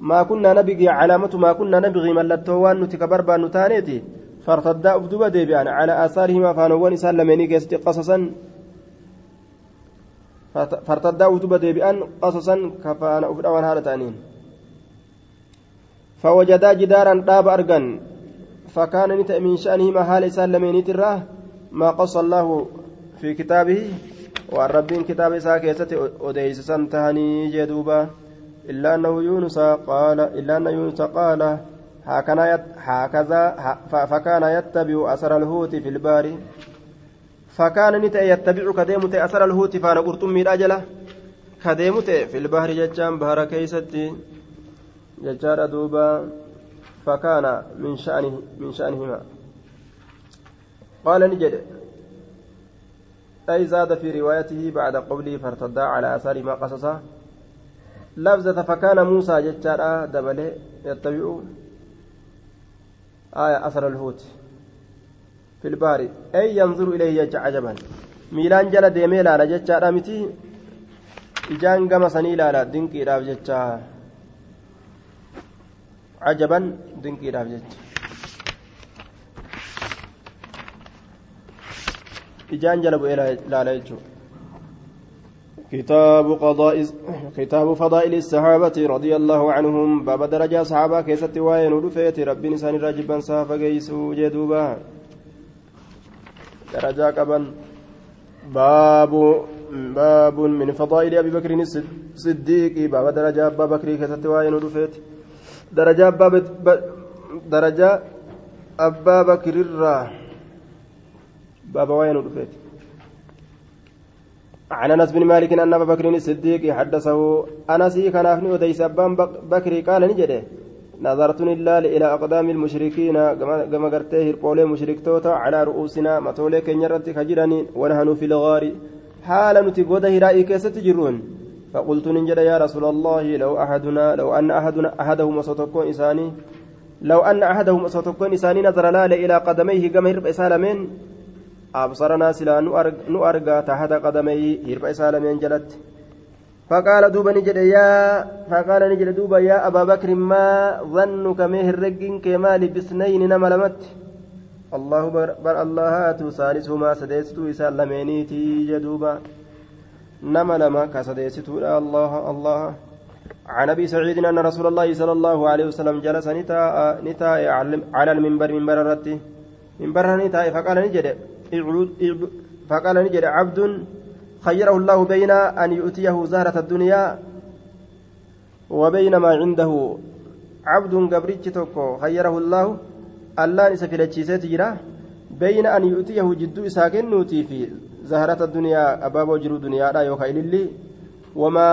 ما كنا نبغي علامة ما كنا نبغي ملتوان نتكبر بان تانيتي فارتدا أفدوبا ديبيان على آثارهما فانوان سلميني كيست قصصا فارتدا أفدوبا ديبيان قصصا كفانا أفدوان هذا تانين فوجدا جدارا داب أرجن فكان نتأ من شأنهما حال إسان لمينيت الراه ما قص الله في كتابه. والرب كتاب إساء كيسة أديس سنتهني جدوبا. إلا أنه يونس قال إلا أن يونس قال هكذا فكان يتبع أثر الهوت في البار فكان نتأ يتبع كديمت أثر الهوت فأنا قرطمي الأجلة كديمت في البحر ججان بهر كيستي. ججار دوبا فكان من شأنه من شأنهما. قال نجد. أي زاد في روايته بعد قوله فارتدا على آثار ما قصصه. لفظة فكان موسى جتارا دبله يتبع آية أثر الهوت في البار أي ينظر إليه يجع عجبا ميلان جل لالا جتارا متي. إجان قم سني لالا دنكي راف جتارا دنكي راف جتارا ijaan jala bu'ee laala jechuudha كتاب قضاء كتاب فضائل الصحابة رضي الله عنهم باب درجة صحابة كيست وين ودفيت ربي نسان راجبا صافا جيسو جدوبا درجة قبا باب باب من فضائل أبي بكر الصديق باب درجة أبا بكر كيست وين ودفيت. درجة أبا درجة أبا بكر الراه بابا وين رفيت؟ عن أنس بن مالك أن أبا بكر الصديق حدثه. أنس كان أفني وديس أبان بكري قال نجده. نظرت لله إلى أقدام المشركين. كما قرته هربولي مشركتوتا على رؤوسنا. متولي كنيرت خجراني ونحن في الغار. حال نتقود هرائي كيست جرون فقلت نجد يا رسول الله لو أحدنا لو أن احدنا احدهم وسطكون اساني لو أن احدهم وسطكون اساني نظر لا إلى قدميه كما هرب اسالمين أبصرنا سلا أرجع تحت قدمي هرب إسالمين جلت. فقال دوبا نجد يا فقال نجد دوبا يا أبا بكر ما ظنك مه الرجين كمال بسنين نملمت؟ الله بر الله هاتو ثالثهما سديستو إسالمينيتي جدوبا نملما كسديستو الله الله عن أبي سعيد أن رسول الله صلى الله عليه وسلم جلس نتا نتا على المنبر منبر الرتي. منبر نتا فقال نجد فقال نجد عبد خيره الله بين أن يؤتيه زهرة الدنيا وبين ما عنده. عبد قبرتش توكو خيره الله الله نسفلتشيسات جرا بين أن يؤتيه جدو إساكن نوتي في زهرة الدنيا أباب وجرو دنيا لا يوكا إلي وما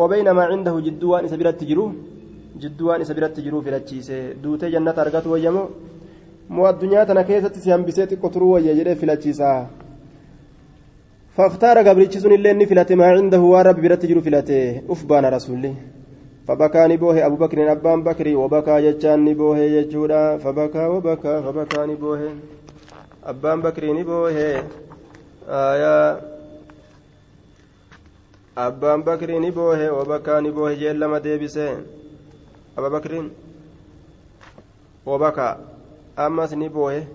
وبين ما عنده جدوان إسا تجرو جدوان إسا تجرو فلتشيسه دوتي جنة أرقته ويمو tana keessatti si hambisee xiqqo turuu wayya jedhee filachiisa فاختار قبرتش سن اللي فلته ما عنده ورب برت جرو فلته أف بان رسولي. فبكى نبوه أبو بكر أبان بكري وبكى جچان نبوه يجودا. فبكى وبكى فبكى نبوه. أبان بكري نبوه. آية wabakaa ni boohe jeen lama deebise aba bakriin wabakaa ammas ni boohe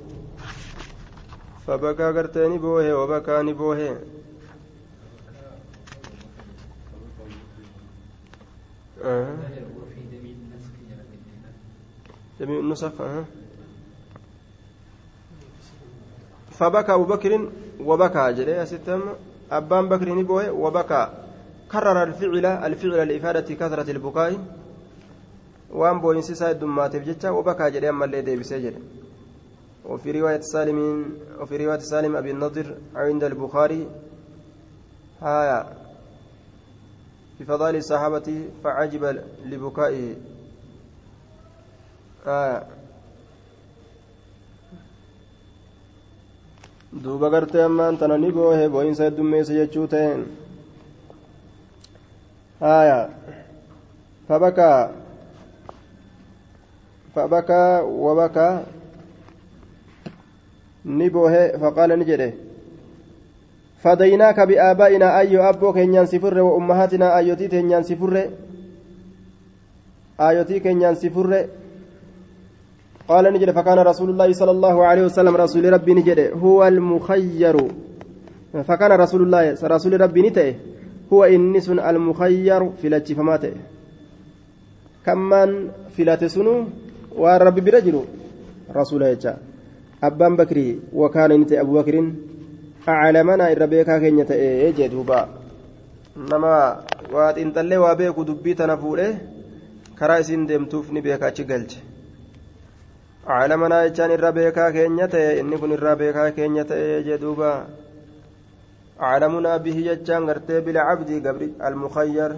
fabakaa gartee ni boohe wabakaa ni boohe جميع النسخ أه. فبكى أبو بكر وبكى جري ستم. أبان بكر نبوه وبكى. كرر الفعل الفعل لإفادة كثرة البكاء. waan booyinsi isaa heddummateef jecha wabakaa jedhee ammallee deebisee jedhe وفي رواية سالم وفي رواية سالم أبي النضر عند البخاري. هايا. في فضائل الصحابة فعجب لبكائه. هايا duuba gartee ammaan tana ni boohe boo'insa heddummeessa jechuu ta'een. Haya fabakaa فبكى وبكى نبوه فقال نجده فديناك بآبائنا أي أبو كنيان سفر وأمهاتنا أيوتي كنيان سفر آيوتي كنيان سفر قال نجد فكان رسول الله صلى الله عليه وسلم رسول ربي نجد هو المخير فكان رسول الله رسول ربي نته هو إنس المخير في الاتفامات kammaan filate sunu waan rabbi bira jiru rasuula jecha abbaan bakrii wakaana inni ta'e abubakriin aclamanaa irra beekaa keenya ta'e jee duuba nama waa xiinxallee waa beeku dubbii tana fuudhe aclamanaa jechaan irra beekaa keenya ta'e inni kun irra beekaa keenya ta'e jee duuba aclamunaa bihi jechaan gartee bilcabdi gabri almukayyar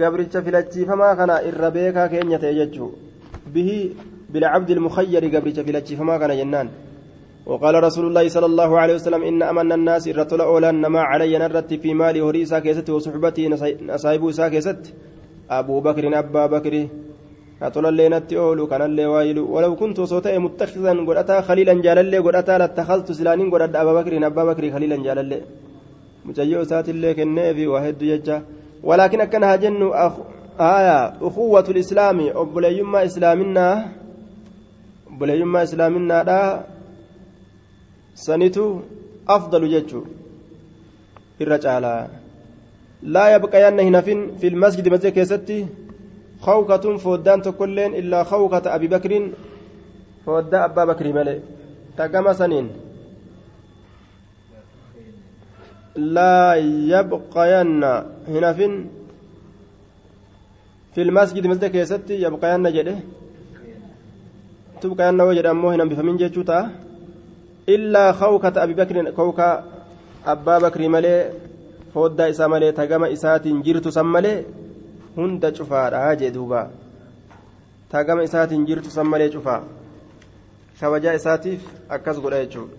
gabricha filachiifamaa kana irra beekaa keenya ta'e jechuu bihi bilcabdi almukayyari gabricha filachiifamaa kana jennaan وقال رسول الله صلى الله عليه وسلم إن أمن الناس الرتل أولا نما علي نرت في مالي هري ساكست وصحبتي نصايب ساكست أبو بكر أبا بكر أطول اللي نتي أولو كان اللي وايلو ولو كنت صوتي متخذا أتى خليلا جالل قد أتى لاتخذت سلانين قد أبا بكر أبا بكر خليلا جالل مجيء سات اللي كنافي واحد يجا ولكن أكنها جن أخ... آية أخوة الإسلام أبليما إسلامنا أبليما إسلامنا لا sanitu afdalu jechuu irra caalaa. Laa yabqayanna hin hafin fi lmasjidi masjida keessatti tokkoilleen illaa khawkata abi bakriin fooddaa abbaa bakrii malee tagama saniin laa yabqayanna hin hafin fi lmasjidi masjida keessatti yabqayanna jedhe tubqayanna woo jedhe ammoo hin hambifamin jechuu ta'a illaa kawkata abi bakrin kawka abbaa bakrii malee fooddaa isaa malee tagama isaatiin jirtu san malee hunda cufaadha jee duuba tagama isaatiin jirtu san malee cufaa kabajaa isaatiif akkas godha jechuudha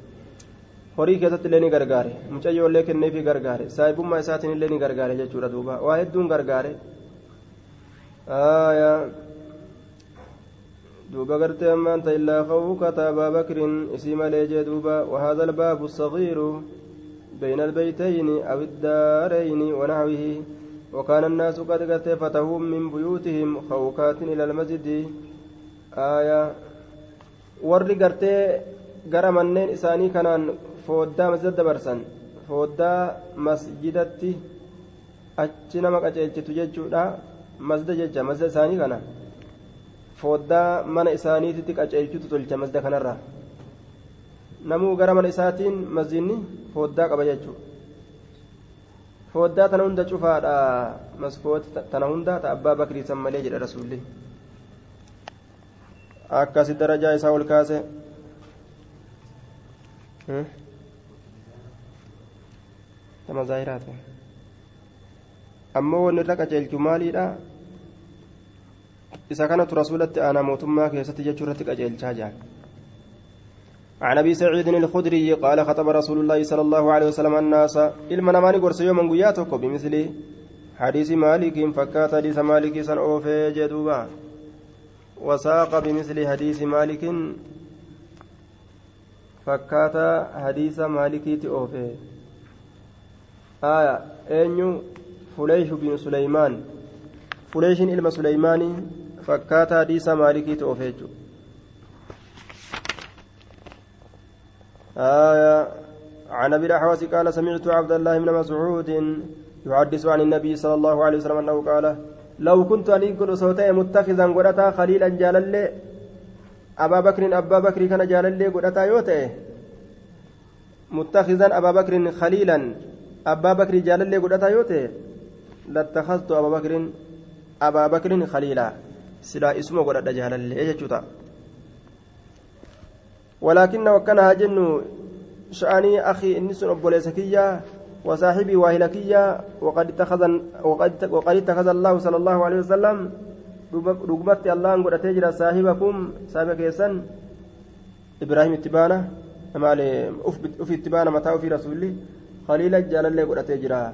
horii keessatti illee ni gargaare mucayyoo illee kenneefi gargaare saahibummaa isaatiin illee ni gargaare jechuudha duuba waa hedduun gargaare دوبا قرتي أمانت إلا خوكة أبا بكر اسم ليجي دوبا وهذا الباب الصغير بين البيتين أو الدارين ونحوه وكان الناس قد قد فتحوا من بيوتهم خوكات إلى المسجد آية warri gartee gara manneen isaanii kanaan fooddaa masjida dabarsan fooddaa masjidatti achi nama qaceelchitu jechuudha masjida jecha masjida isaanii kana fooddaa mana isaaniititti qaceelchutu tolcha masjida kanarra namuu gara mana isaatiin masjidni fooddaa qaba jechuudha fooddaa tana hunda cufaadha maskooti tana hunda ta abbaa bakrii san malee jedha rasuulli akkasi darajaa isaa ol kaase tama zaahiraati ammoo wanni irra qaceelchu maaliidha isa kanatu rasuulatti aanaa mootummaa keessatti jechuu irratti qajeelchaa jira عن أبي سعيد الخدري قال خطب رسول الله صلى الله عليه وسلم الناس علم نماني قرص يوما قياتك بمثل حديث مالك فكات حديث مالك سن أوفي جدوبا. وساق بمثل حديث مالك فكات حديث مالك أوفي. آية أنيو فليح بن سليمان. فليح إلما سليماني فكات حديث مالك أوفي. آية. عن أبي الأحوص قال سمعت عبد الله بن مسعود يحدث عن النبي صلى الله عليه وسلم أنه قال لو كنت أن يكون صوتي متخذا قرأتا خليلا جالا أبا بكر أبا بكر كان جالا قرأتا يوتي. متخذا أبا بكر خليلا أبا بكر جالا قرأتا يوتي. لاتخذت أبا بكر أبا بكر خليلا. سلا اسمه قرأتا جالا إيش ولكن وكان جن شأني أخي إني سن أبوليسكية وصاحبي واهلكية وقد اتخذ وقد وقد اتخذ الله صلى الله عليه وسلم رغبت الله أن قد تجرى صاحبكم صاحبك يسن إبراهيم اتبانة مالي أف اتبانة متى في رسوله خليلا جال الله قد تجرى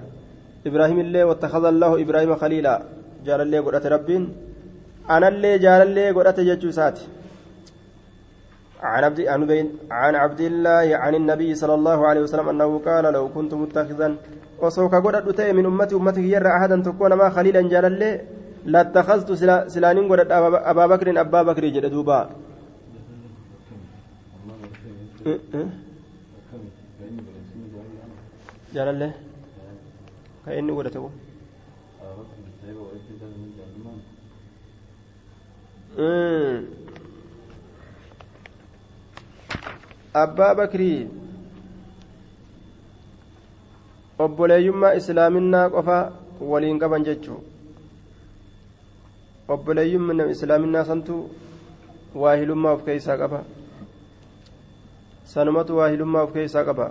إبراهيم الله واتخذ الله إبراهيم خليلا جال الله قد ربين أنا اللي جال الله قد تججو ساتي عن عبد عن عبد الله عن النبي صلى الله عليه وسلم أنه قال لو كنت متخذا وسوك قد تي من أمتي أمتي يرى احدا تكون ما خليلا جلال لاتخذت سلانين قد ابا بكر أبا بكر جد دوبا. جلال كأني قد تقول abbaa bakrii obboleeyyummaa islaaminaa qofa waliin qaban jechuu obboleeyyummaa islaaminaa santu waahilummaa of keeysaa qaba sanumatu waahilummaa of keeysaa qaba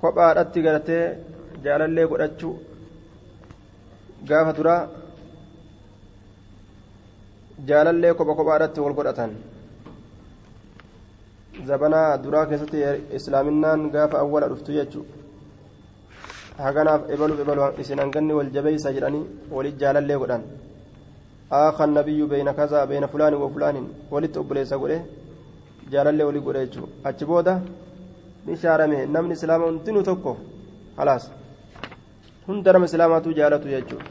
kophaadhatti garatee jaalallee godhachuu gaafa duraa jaalallee kopha kophaadhatti wal godhatan keessatti islaaminaan gaafa awwala dhuftu jechuudha haganaaf ebaluuf ebalu isin hanganni wal jabeeysa jedhanii walit jaalallee godhan آخى النبي بين كذا بين فلان وفلان ولت أبليس قوله jaalallee walii godhe jechuudha achi booda ni shaarame namni islaama hundinuu tokko halaas hunda nama islaamaatu jaalatu jechuudha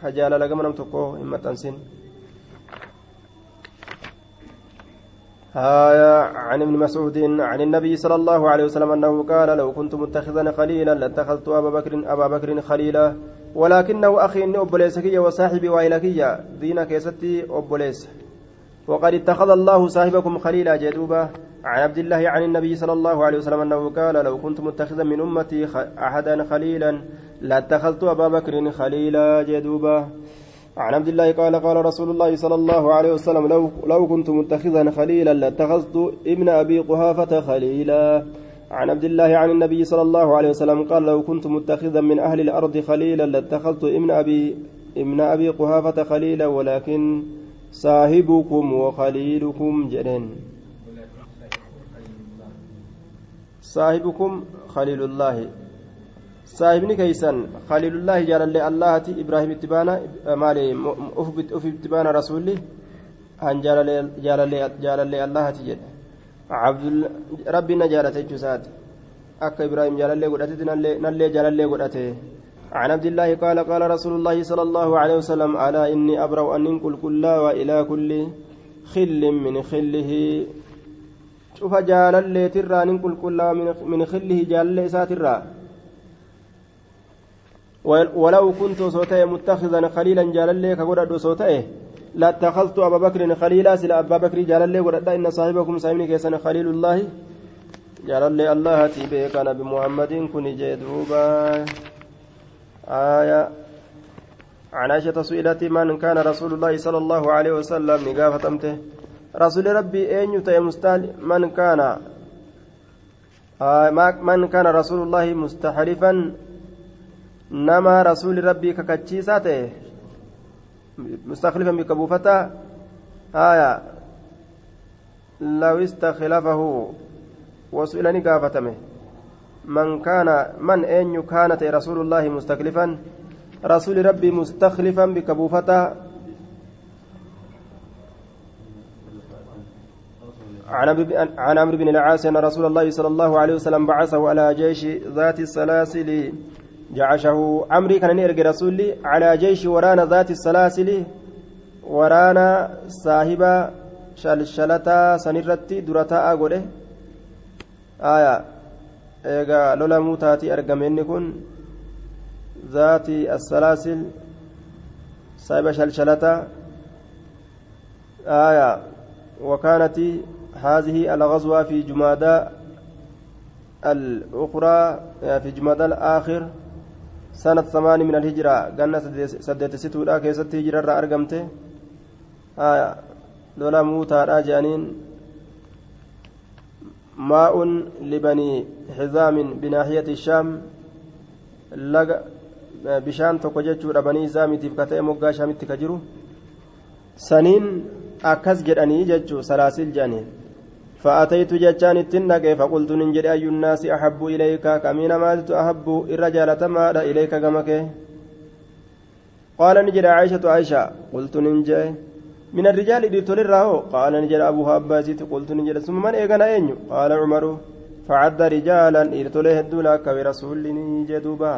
ha jaalala gama nam tokko hin maxxansin. آية عن ابن مسعود عن النبي صلى الله عليه وسلم أنه قال لو كنت متخذا خليلا لاتخذت أبا بكر أبا بكر خليلا ولكنه أخي إني أبليسكي وصاحبي وإلكي دين كيستي أبليس. وقد اتخذ الله صاحبكم خليلا. جدوبا عن عبد الله عن النبي صلى الله عليه وسلم أنه قال لو كنت متخذا من أمتي أحدا خليلا لاتخذت أبا بكر خليلا. جدوبا عن عبد الله قال قال رسول الله صلى الله عليه وسلم لو لو كنت متخذا خليلا لاتخذت ابن أبي قحافه خليلا. عن عبد الله عن النبي صلى الله عليه وسلم قال لو كنت متخذا من أهل الأرض خليلا لاتخذت ابن أبي ابن أبي قحافه خليلا ولكن صاحبكم وخليلكم جنين. صاحبكم خليل الله. Saahibni keeysan khaliilullaahi jaalallee allahati ibraahim itti baana maali uf itti baana rasulli an jaalallee allahati jedhe rabbiin na jaalate jechuu isaati akka ibraahim jaalallee godhatetti nallee jaalallee godhate عن عبد الله قال قال رسول الله صلى الله عليه وسلم ألا إني أبرأ أن ننقل كلا وإلى كل خل من خله شوف جال اللي ترى ننقل كلا من خله جال اللي ساترى ولو كنت صوتي متخذا خليلا جالا كقول صوتي لاتخذت أبا بكر خليلا سلا أبا بكر جالا قد إن صاحبكم سامين كيسن خليل الله. جالا الله تيبه كان بمحمد كن جدوبا. آية. عن عائشة سئلت من كان رسول الله صلى الله عليه وسلم نقافة أمته. رسول ربي أين يتي من كان؟ آه من كان رسول الله مستحلفا؟ Nama rasuuli rabbii kakachiisaa ta'e mustakhlifan bika buufataa haya law istakhlafahu wasu'ila ni gaafatame man kaana man eenyu kaana ta'e rasuulullaahi mustakhlifan rasuuli rabbii mustakhlifan bika buufataa عن عمرو بن العاص أن رسول الله صلى الله عليه وسلم بعثه على جيش ذات السلاسل جعشه عمري كان يرجع رسولي على جيش ورانا ذات السلاسل ورانا صاحب شلشلتا سنرتي درتا أقوله. آية إيجا لولا موتاتي أرجمني ذات السلاسل صاحب شلشلتا آية وكانت هذه الغزوة في جمادى الأخرى في جمادى الآخر. سنة ثمان من الهجرة قلنا سدت ستولا كيست هجرة أرقمته آية لولا موتا راجعين ماء لبني حزام بناحية الشام لق bishaan tokko jechuudha banii isaamiitiif ka ta'e moggaa shaamitti ka jiru saniin akkas jedhanii jechuu salaasil jedhanii فأتيت جتان التنك فقلت ننجد أي الناس أحب إليك كمين مالت أحب الرجال تماد إليك كمك؟ قال نجد عائشة عائشة قلت ننجي من الرجال إدتول الرهو قال نجد أبوها أباسيت قلت ننجد. ثم من إيغنا أين قال عمر. فعد رجالا إدتوله الدولا كبرسول نجدوبا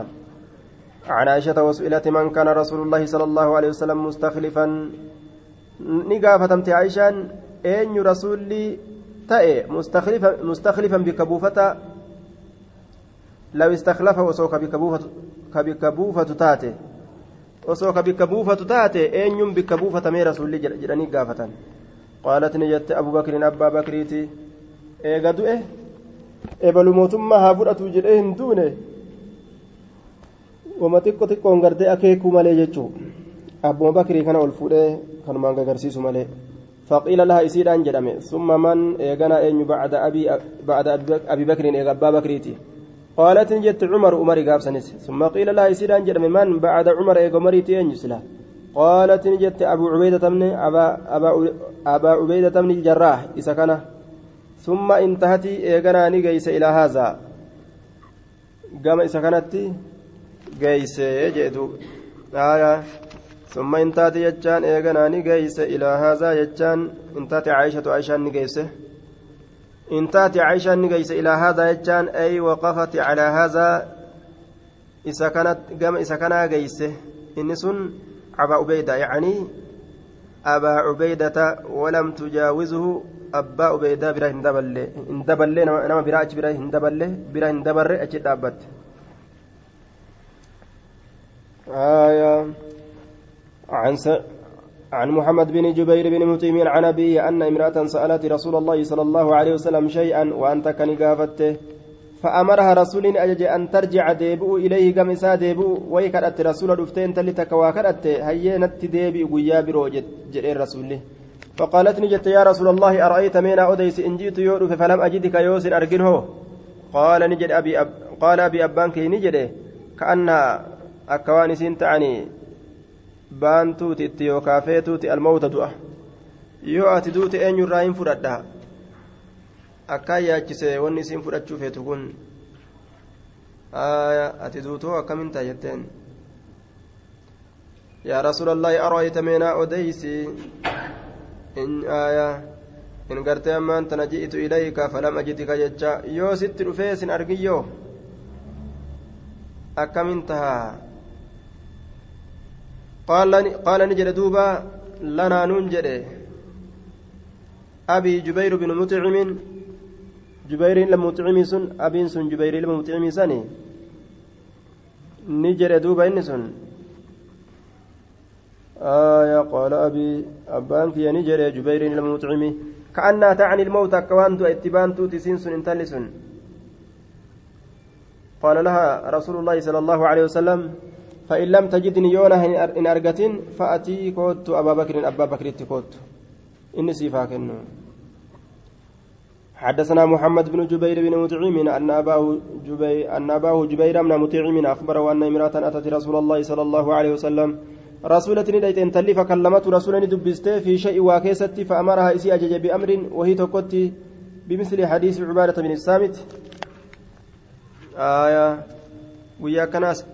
عن عائشة وسئلت من كان رسول الله صلى الله عليه وسلم مستخلفا. نقافتمت عائشة أين رسولي ta'e mustakhlifan bika buufata law istakhlafa osoo ka bika buufatu taate osoo ka bikka buufatu taate eenyuun bikka buufatamee rasuulli jedhanii gaafatan qaalat ni jette abu bakriin abbaa bakriiti eega du'e ebalu mootummaa haa fudhatu jedhee hin duune wama xiqqo xiqqoon gartee akeekuu malee jechuu abbuma bakrii kana ol fuudhee kanumaan gagarsiisu malee فقيل لها إسيران جرمي ثم من إيغانا أين بعد أبي بعد أبي بكر إيغا أبا بكريتي. قالت جت عمر عمر قاب سنس ثم قيل لها إسيران جرمي من بعد عمر أين يسلا قالت جت أبو عبيدة من أبا أبا أبا عبيدة من الجراح كان. ثم انتهت إيغانا نجيس إلى هذا. قام إذا كانت جيس جئتو آية. ثم انتهت يجان إيغانا نجيس إلى هذا يجان انتهت عائشة عائشة نجيس انتهت عائشة نجيس إلى هذا يجان أي وقفت على هذا إذا كانت قام إذا كان جيس إن سن أبا عبيدة يعني أبا عبيدة ولم تجاوزه أبا عبيدة برا هندبل هندبل نما برا أج برا هندبل برا هندبر أجد أبت آية عن س... عن محمد بن جبير بن مطيم عن أبيه أن امرأة سألت رسول الله صلى الله عليه وسلم شيئا وأنت كان قافته فأمرها رسول أجج أن ترجع ديبو إليه كم إسا ديبو ويكرت رسول رفتين تلتك وكرت هينت ديبي قيا بروجت جري الرسول فقالت نجت يا رسول الله أرأيت من أوديس إن جئت يورف فلم أجدك يوس أرجنه قال نجد أبي أب قال أبي أبانك نجد كأن أكوان سنتعني baantuuti itti yookaa feetuuti almawta du'a yoo ati duute eenyurraa hin fudhadha akkaan yaachise wanni isiin fudhachuu feetu kun ati duutoo akkamin taa jetteen yaa rasuulallaahi arayta meenaa odeysi in aaya in gartee ammaan tana ji'itu ilayka falam ajidika jecha yoo sitti dhufee sin argiyyoo akkamin tahaa قال نجد دوبا لنا ننجد أبي جبير بن مطعم. جبير المطعم سن أبين سن جبير المطعم سني نجد دوبا إن سن. آية قال أبي أبانك يا نجد جبير المطعم كأنها تعني الموت كوانت اتبان توتي سن انتلسن قال لها رسول الله صلى الله عليه وسلم فإن لم تجدني يونا إن أرجتين فأتي كوت أبا بكر أبا بكر كوت. إني حدثنا محمد بن جبير بن مطعم أن أباه جبير أن أباه جبير بن مطعم أخبره أن امرأة أتت رسول الله صلى الله عليه وسلم. رسولة نديت إن تلي فكلمت رسولا دبسته في شيء واكيست فأمرها إسي أجج بأمر وهي تكت بمثل حديث عبادة بن الصامت. آية. ويا كناس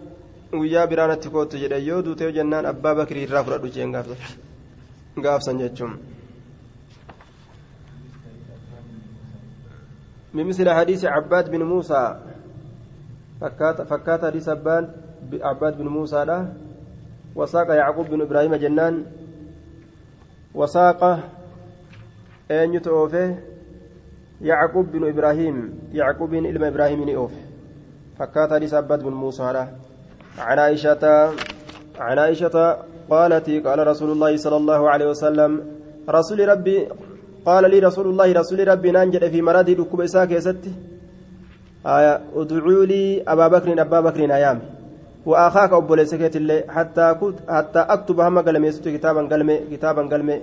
guyyaa biraanatti kootu jedhe yoo duutee jennaan abbaa bakrii irraa fudhadhu jeen gaafsan jechuun. بمثل حديث عباد بن موسى فكات فكات حديث عباد عباد بن موسى له وساق يعقوب بن إبراهيم جنان وساق أن يتوفي يعقوب بن إبراهيم يعقوب بن ابن إبراهيم نيوف فكات حديث عباد بن موسى له عن عائشة عن عائشة قالت قال رسول الله صلى الله عليه وسلم رسول ربي قال لي رسول الله رسول ربي ننجد في مرادي ركوب إساك يستي آية ادعوا لي أبا بكر أبا بكر أيام وأخاك أبو ليسكت الله حتى كنت حتى أكتب هم قلمي كتابا قلمي كتابا قلمي.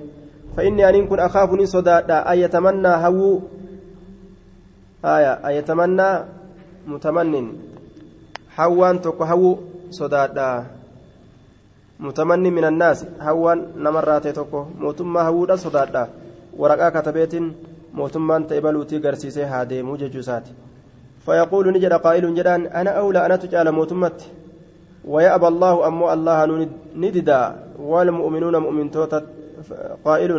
فإني أن كن أخافني صدادا أن يتمنى هو. آية أن يتمنى متمن tokko hawwu sodaadha mutamanni min annaasi hawwaan namarraa ta'e tokko mootummaa hawwuudha sodaadha waraqaa katabeetiin mootummaan ta'e baluutii garsiisee haa deemuu jechuu isaati فيقول نجد قائل جدان أنا أولى أنا تجعل موتمت ويأبى الله أمو الله نددا والمؤمنون مؤمن توتت قائل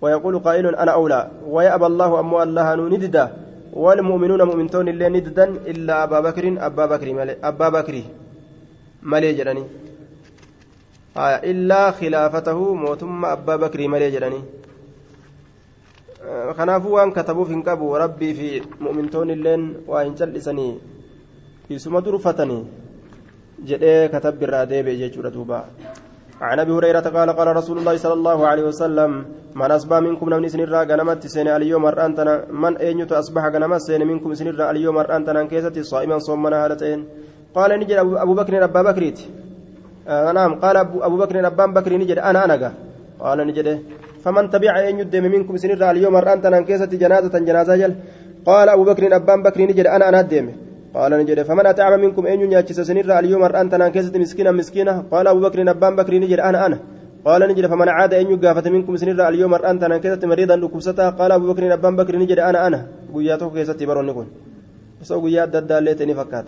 ويقول قائل أنا أولى ويأبى الله أمو الله نددا والمؤمنون مؤمنتون اللي نددا إلا أبا بكر أبا بكر ملي أبا بكر ملي جراني آه إلا خلافته موتم أبا بكر ملي جراني آه waan katabuuf hin qabu rabbii fi mu'mintoonni illeen waa hin cal'isanii isuma durfatanii jedhee katabbirraa deebi'e jechuudha duuba عن أبي هريرة قال قال رسول الله صلى الله عليه وسلم من أصبح منكم نمني سنرا غنمت سن اليوم مرانتنا من أين أصبح غنمت سن منكم سنرا اليوم مرانتنا كيستي صائما صومنا هالتين قال نجد ابو بكر ابا بكريت. آه نعم قال ابو بكر ابان بكر نجد أنا أنا قال نجد فمن تبع أين يدم منكم سنرا اليوم مرانتنا كيستي جنازه جنازة جل. قال أبو بكر ابان بكر نجد أنا أنا ديمه قال نجد فمن أتعب منكم أن ينياتشس سنرى اليوم أنت كيست مسكينا مسكينة قال أبو بكر أبان بكر نجد أنا أنا. قال نجد فمن عاد أن يقافت منكم سنرى اليوم أنت كيست مريضا لكبستها قال أبو بكر أبان بكر نجد أنا أنا. قياته كيست برون نكون سو قيات ددالتني فكات.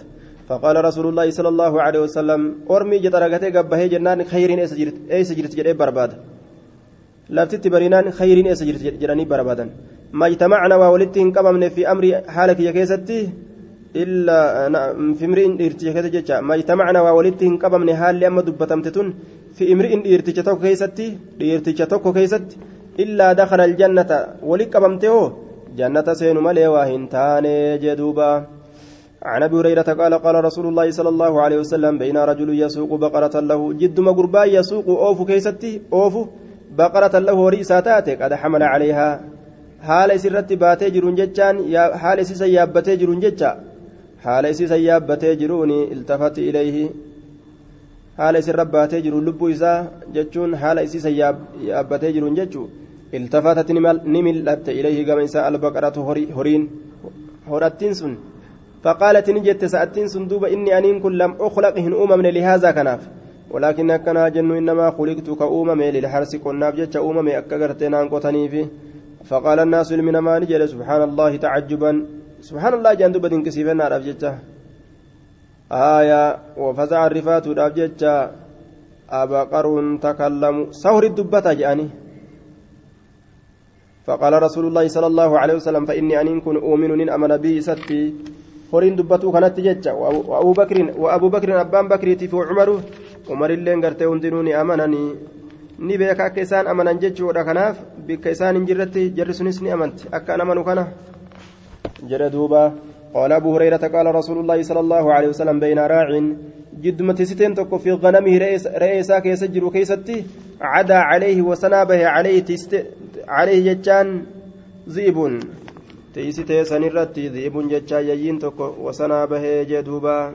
فقال رسول الله صلى الله عليه وسلم أرمي جترقتي قبه جنان خير إيس جرت إيس جرت جرت برباد. لفتت برينان خير إيس جرت جراني بربادا. ما اجتمعنا وولدتهم قممنا في أمر حالك يا كيستي. إلا في امرئ كذا جتة ما اجتمعنا وولدتهم قبمن حال أما دبتمتتون في امرئ إرتي توك كيستي إرتي توك كيست. إلا دخل الجنة. ولي قبمته جنة سين ملي وهنتان جدوبا. عن أبي هريرة قال قال رسول الله صلى الله عليه وسلم بين رجل يسوق بقرة له. جد مغربا يسوق أوف كيستي أوف بقرة له رئيساتات قد حمل عليها. حال سرت باتي جرون جتان حال سيسا يابتي جرون جتا haala isiisan yaabbatee jiruuni iltafati ilayhi haala isin rabbaatee jiru lubbuu isaa jechuun haala isiisan yaabbatee jiruun jechuu iltafatat ni mil'atte ilayhi gama isaa albaqaratu horiin hodhattiin sun فقالت نجت سأتين سندوب إني أنين كن لم أخلق هن أمم لهذا كناف ولكن أكنا جن إنما خلقت كأمم للحرس كناف جت أمم أكغرتنا أنقطني فيه فقال الناس من ما نجل سبحان الله تعجبا سبحان الله جان دوبا دينكسيفنا داف جتا آية وفزع الرفات داف جتا أبا قرون تكلم سهر الدبة جاني فقال رسول الله صلى الله عليه وسلم فإني أن كن أؤمن إن أمن بي ستي horiin dubbatuu kanatti jecha wa'abuu bakriin wa'abuu bakriin abbaan bakriitii fi cumaru umarillee gartee hundinuu ni amananii ni beeka akka isaan amanan jechuudha kanaaf bikka isaan hin jirretti jarri sunis ni amanti akka an amanu kana jedhe duuba قال أبو هريرة قال رسول الله صلى الله عليه وسلم بين راع جد متستين تكو في غنمه رئيسا كيسجر كيستي. عدا عليه وسنابه عليه تست عليه جتان ذئب تيستي سنرتي ذئب جتان يجين تكو وسنابه جدوبا.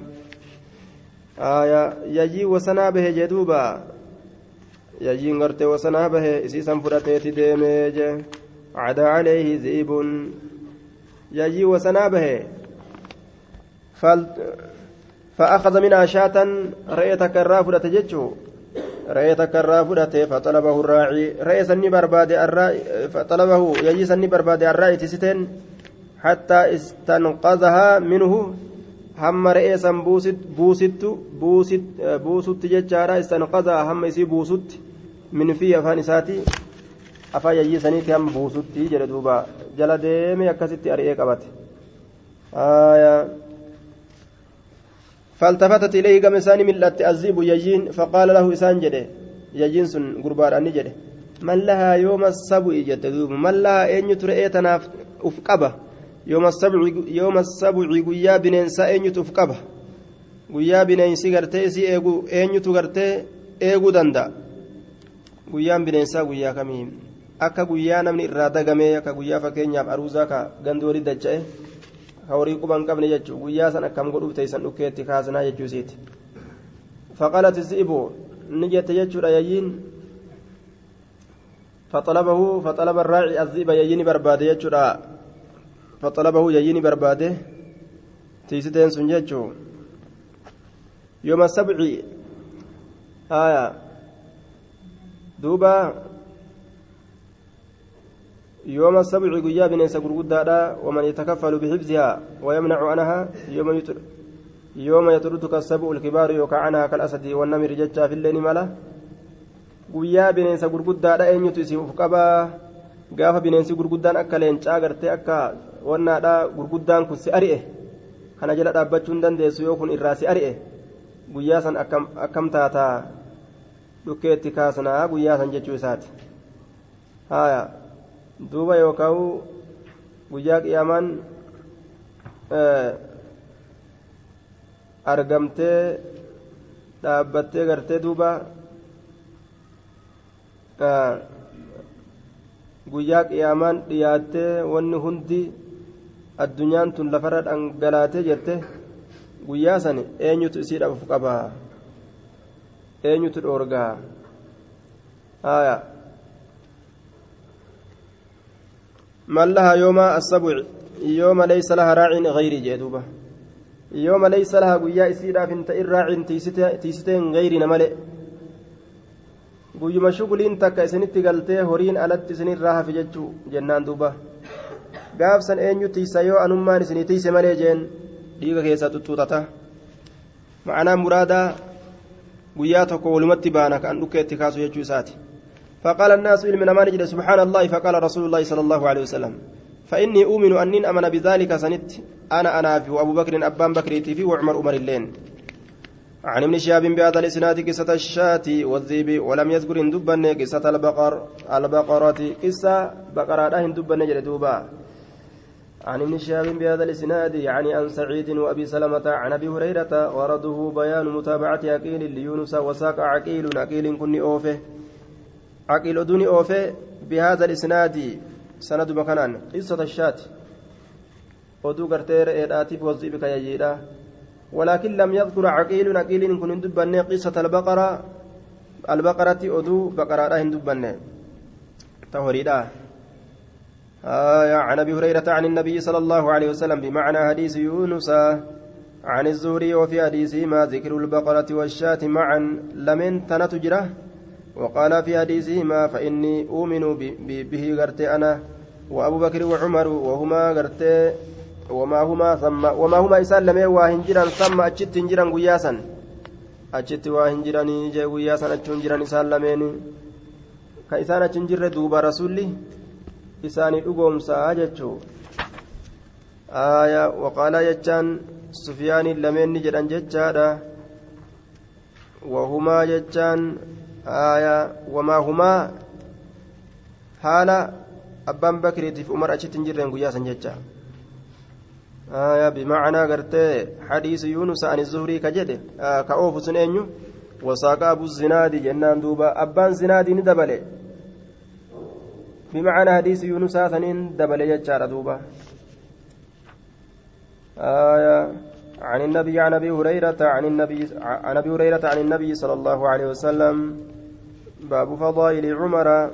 آية يجي وسنابه جدوبا. يجين غرتي وسنابه إسيسا فرتيتي ديميج. عدا عليه ذئب يجي وسنابه فأخذ منها شاة رأيتك الرافدة تججو رأيتك الرافدة فطلبه الراعي. رأيس النبرباد الراعي فطلبه يجيس النبرباد الراعي تستين حتى استنقذها منه. هم رئيسا بوست بوست بوست بوست ججارا استنقذها هم يسي بوست من في أفان أفا يجيسني هم بوست جلدوبا جل ديمي أكست أرئي قبت آية فالتفتت إليه قام إساني ملت الزيب يجين فقال له إسان جده يجين سن قربان أني جده من لها يوم السبع جددوب من لها أين يترئيتنا أفقبه يوم السبع يوم السبع قيا بننسى أين يتفقبه قيا بننسى قرتي سي إيغو أين يتغرتي إيغو دندا guyyaan bineensaa guyyaa kamiin akka guyyaa namni irraa dagamee akka guyyaa fakkeenyaaf aruusaa ka gandi horii dacha'e ka horii quban qabne jechuudha guyyaa san akkam godhuuf teessan dhukkeetti kaasanaa jechuu isiiti zi'ibu ni jette jechuudha yayyiin فطلبه فطلب الراعي الذئب يجيني برباده يجورا فطلبه يجيني برباده تيستين سنججو يوم السبع آية دوبا يوم السبع قيا بنيس غرغدادا ومن يتكفل بحفظها ويمنع عنها يوم يتر يوم يتردك السبع الكبار يوكا عنها كالأسد والنمر ججا في الليل guyyaa bineensa gurguddaadha eenyutu isii uf qabaa gaafa bineensi gurguddaan akka leencaa gartee akka wannaadha gurguddaan kun si ari'e kana jala dhaabbachuu hin dandeessu yoo kun irraa si ari'e guyyaa san akkam taataa dhukkeetti kaasnaa guyyaa san jechuu isaati haya duuba yookaan guyyaa qiyaamaan argamtee dhaabbattee gartee duuba guyyaa qiyaamaan dhiyaattee wanni hundi addunyaan tun lafarra dhangalaatee jette guyyaa san eenyutu isii dhabuuf qabaa? Eenyutu dhoorgaa من لها يوم السبع يوم ليس لها راع غير جدوبة يوم ليس لها قيا إسيرا فنت الراع تيستين غير نملئ guyyuma shuguliin takka isinitti galtee horiin alatti isinirraa hafe jechuu jennaan duuba gaafsan eenyu tiisa yoo anummaan isinii tiise malee jeen dhiiga keessaa tuttuutata ma'anaa muraadaa guyyaa tokko walumatti baana kan dhukkeetti kaasu jechuu isaati فقال الناس علم نمان جد سبحان الله فقال رسول الله صلى الله عليه وسلم فإني أؤمن أنين أمن بذلك سنت أنا أنا في وأبو بكر أبان بكر في وعمر أمر اللين عن ابن شهاب بهذا الإسناد قصة الشاة والذيب ولم يذكر دبن قصة البقر البقرة قصة بقرة دبن جلدوبا عن ابن شهاب بهذا الإسناد يعني عن سعيد وأبي سلمة عن أبي هريرة ورده بيان متابعة عقيل ليونس وساق عقيل عقيل كن أوفه. عقيل دون أوفه بهذا الإسناد سند مكانان قصة الشاة. ودو قرتير إيراتيف والذئب كيجيرا ولكن لم يذكر عقيل عقيل كن دبن قصة البقرة. البقرة أدو بقرة هندبن تهريدا آية عن أبي هريرة عن النبي صلى الله عليه وسلم بمعنى حديث يونس عن الزهري وفي حديثهما ذكر البقرة والشاة معا. لمن تنتجره؟ وقال في حديثهما فإني أؤمن به غرت أنا وأبو بكر وعمر وهما غرت وما هما ثم وما هما إسان لم ثم أجت هنجرا قياسا. أجت واهنجرا جاي قياسا أجت إسان لمين كإسان أجت دوب رسولي. isaanii dhugoomsaa jechuu aayaa waqaalaa jechaan sufiyaaniin lameenni jedhan jechaadha wahumaa jechaan abbaan bakriitiif umar achitti hin jirreen guyyaa san jecha aayaa bimacnaa gartee hadiisi yuunus ani zuhrii ka jedhe ka oofu sun eenyu wasaaqa abu zinaadi jennaan duuba abbaan zinaadii ni dabale بمعنى حديث يونس ثنين دبل يجار دوبا آية عن النبي عن ابي هريره عن النبي عن ابي هريره عن النبي صلى الله عليه وسلم باب فضائل عمر.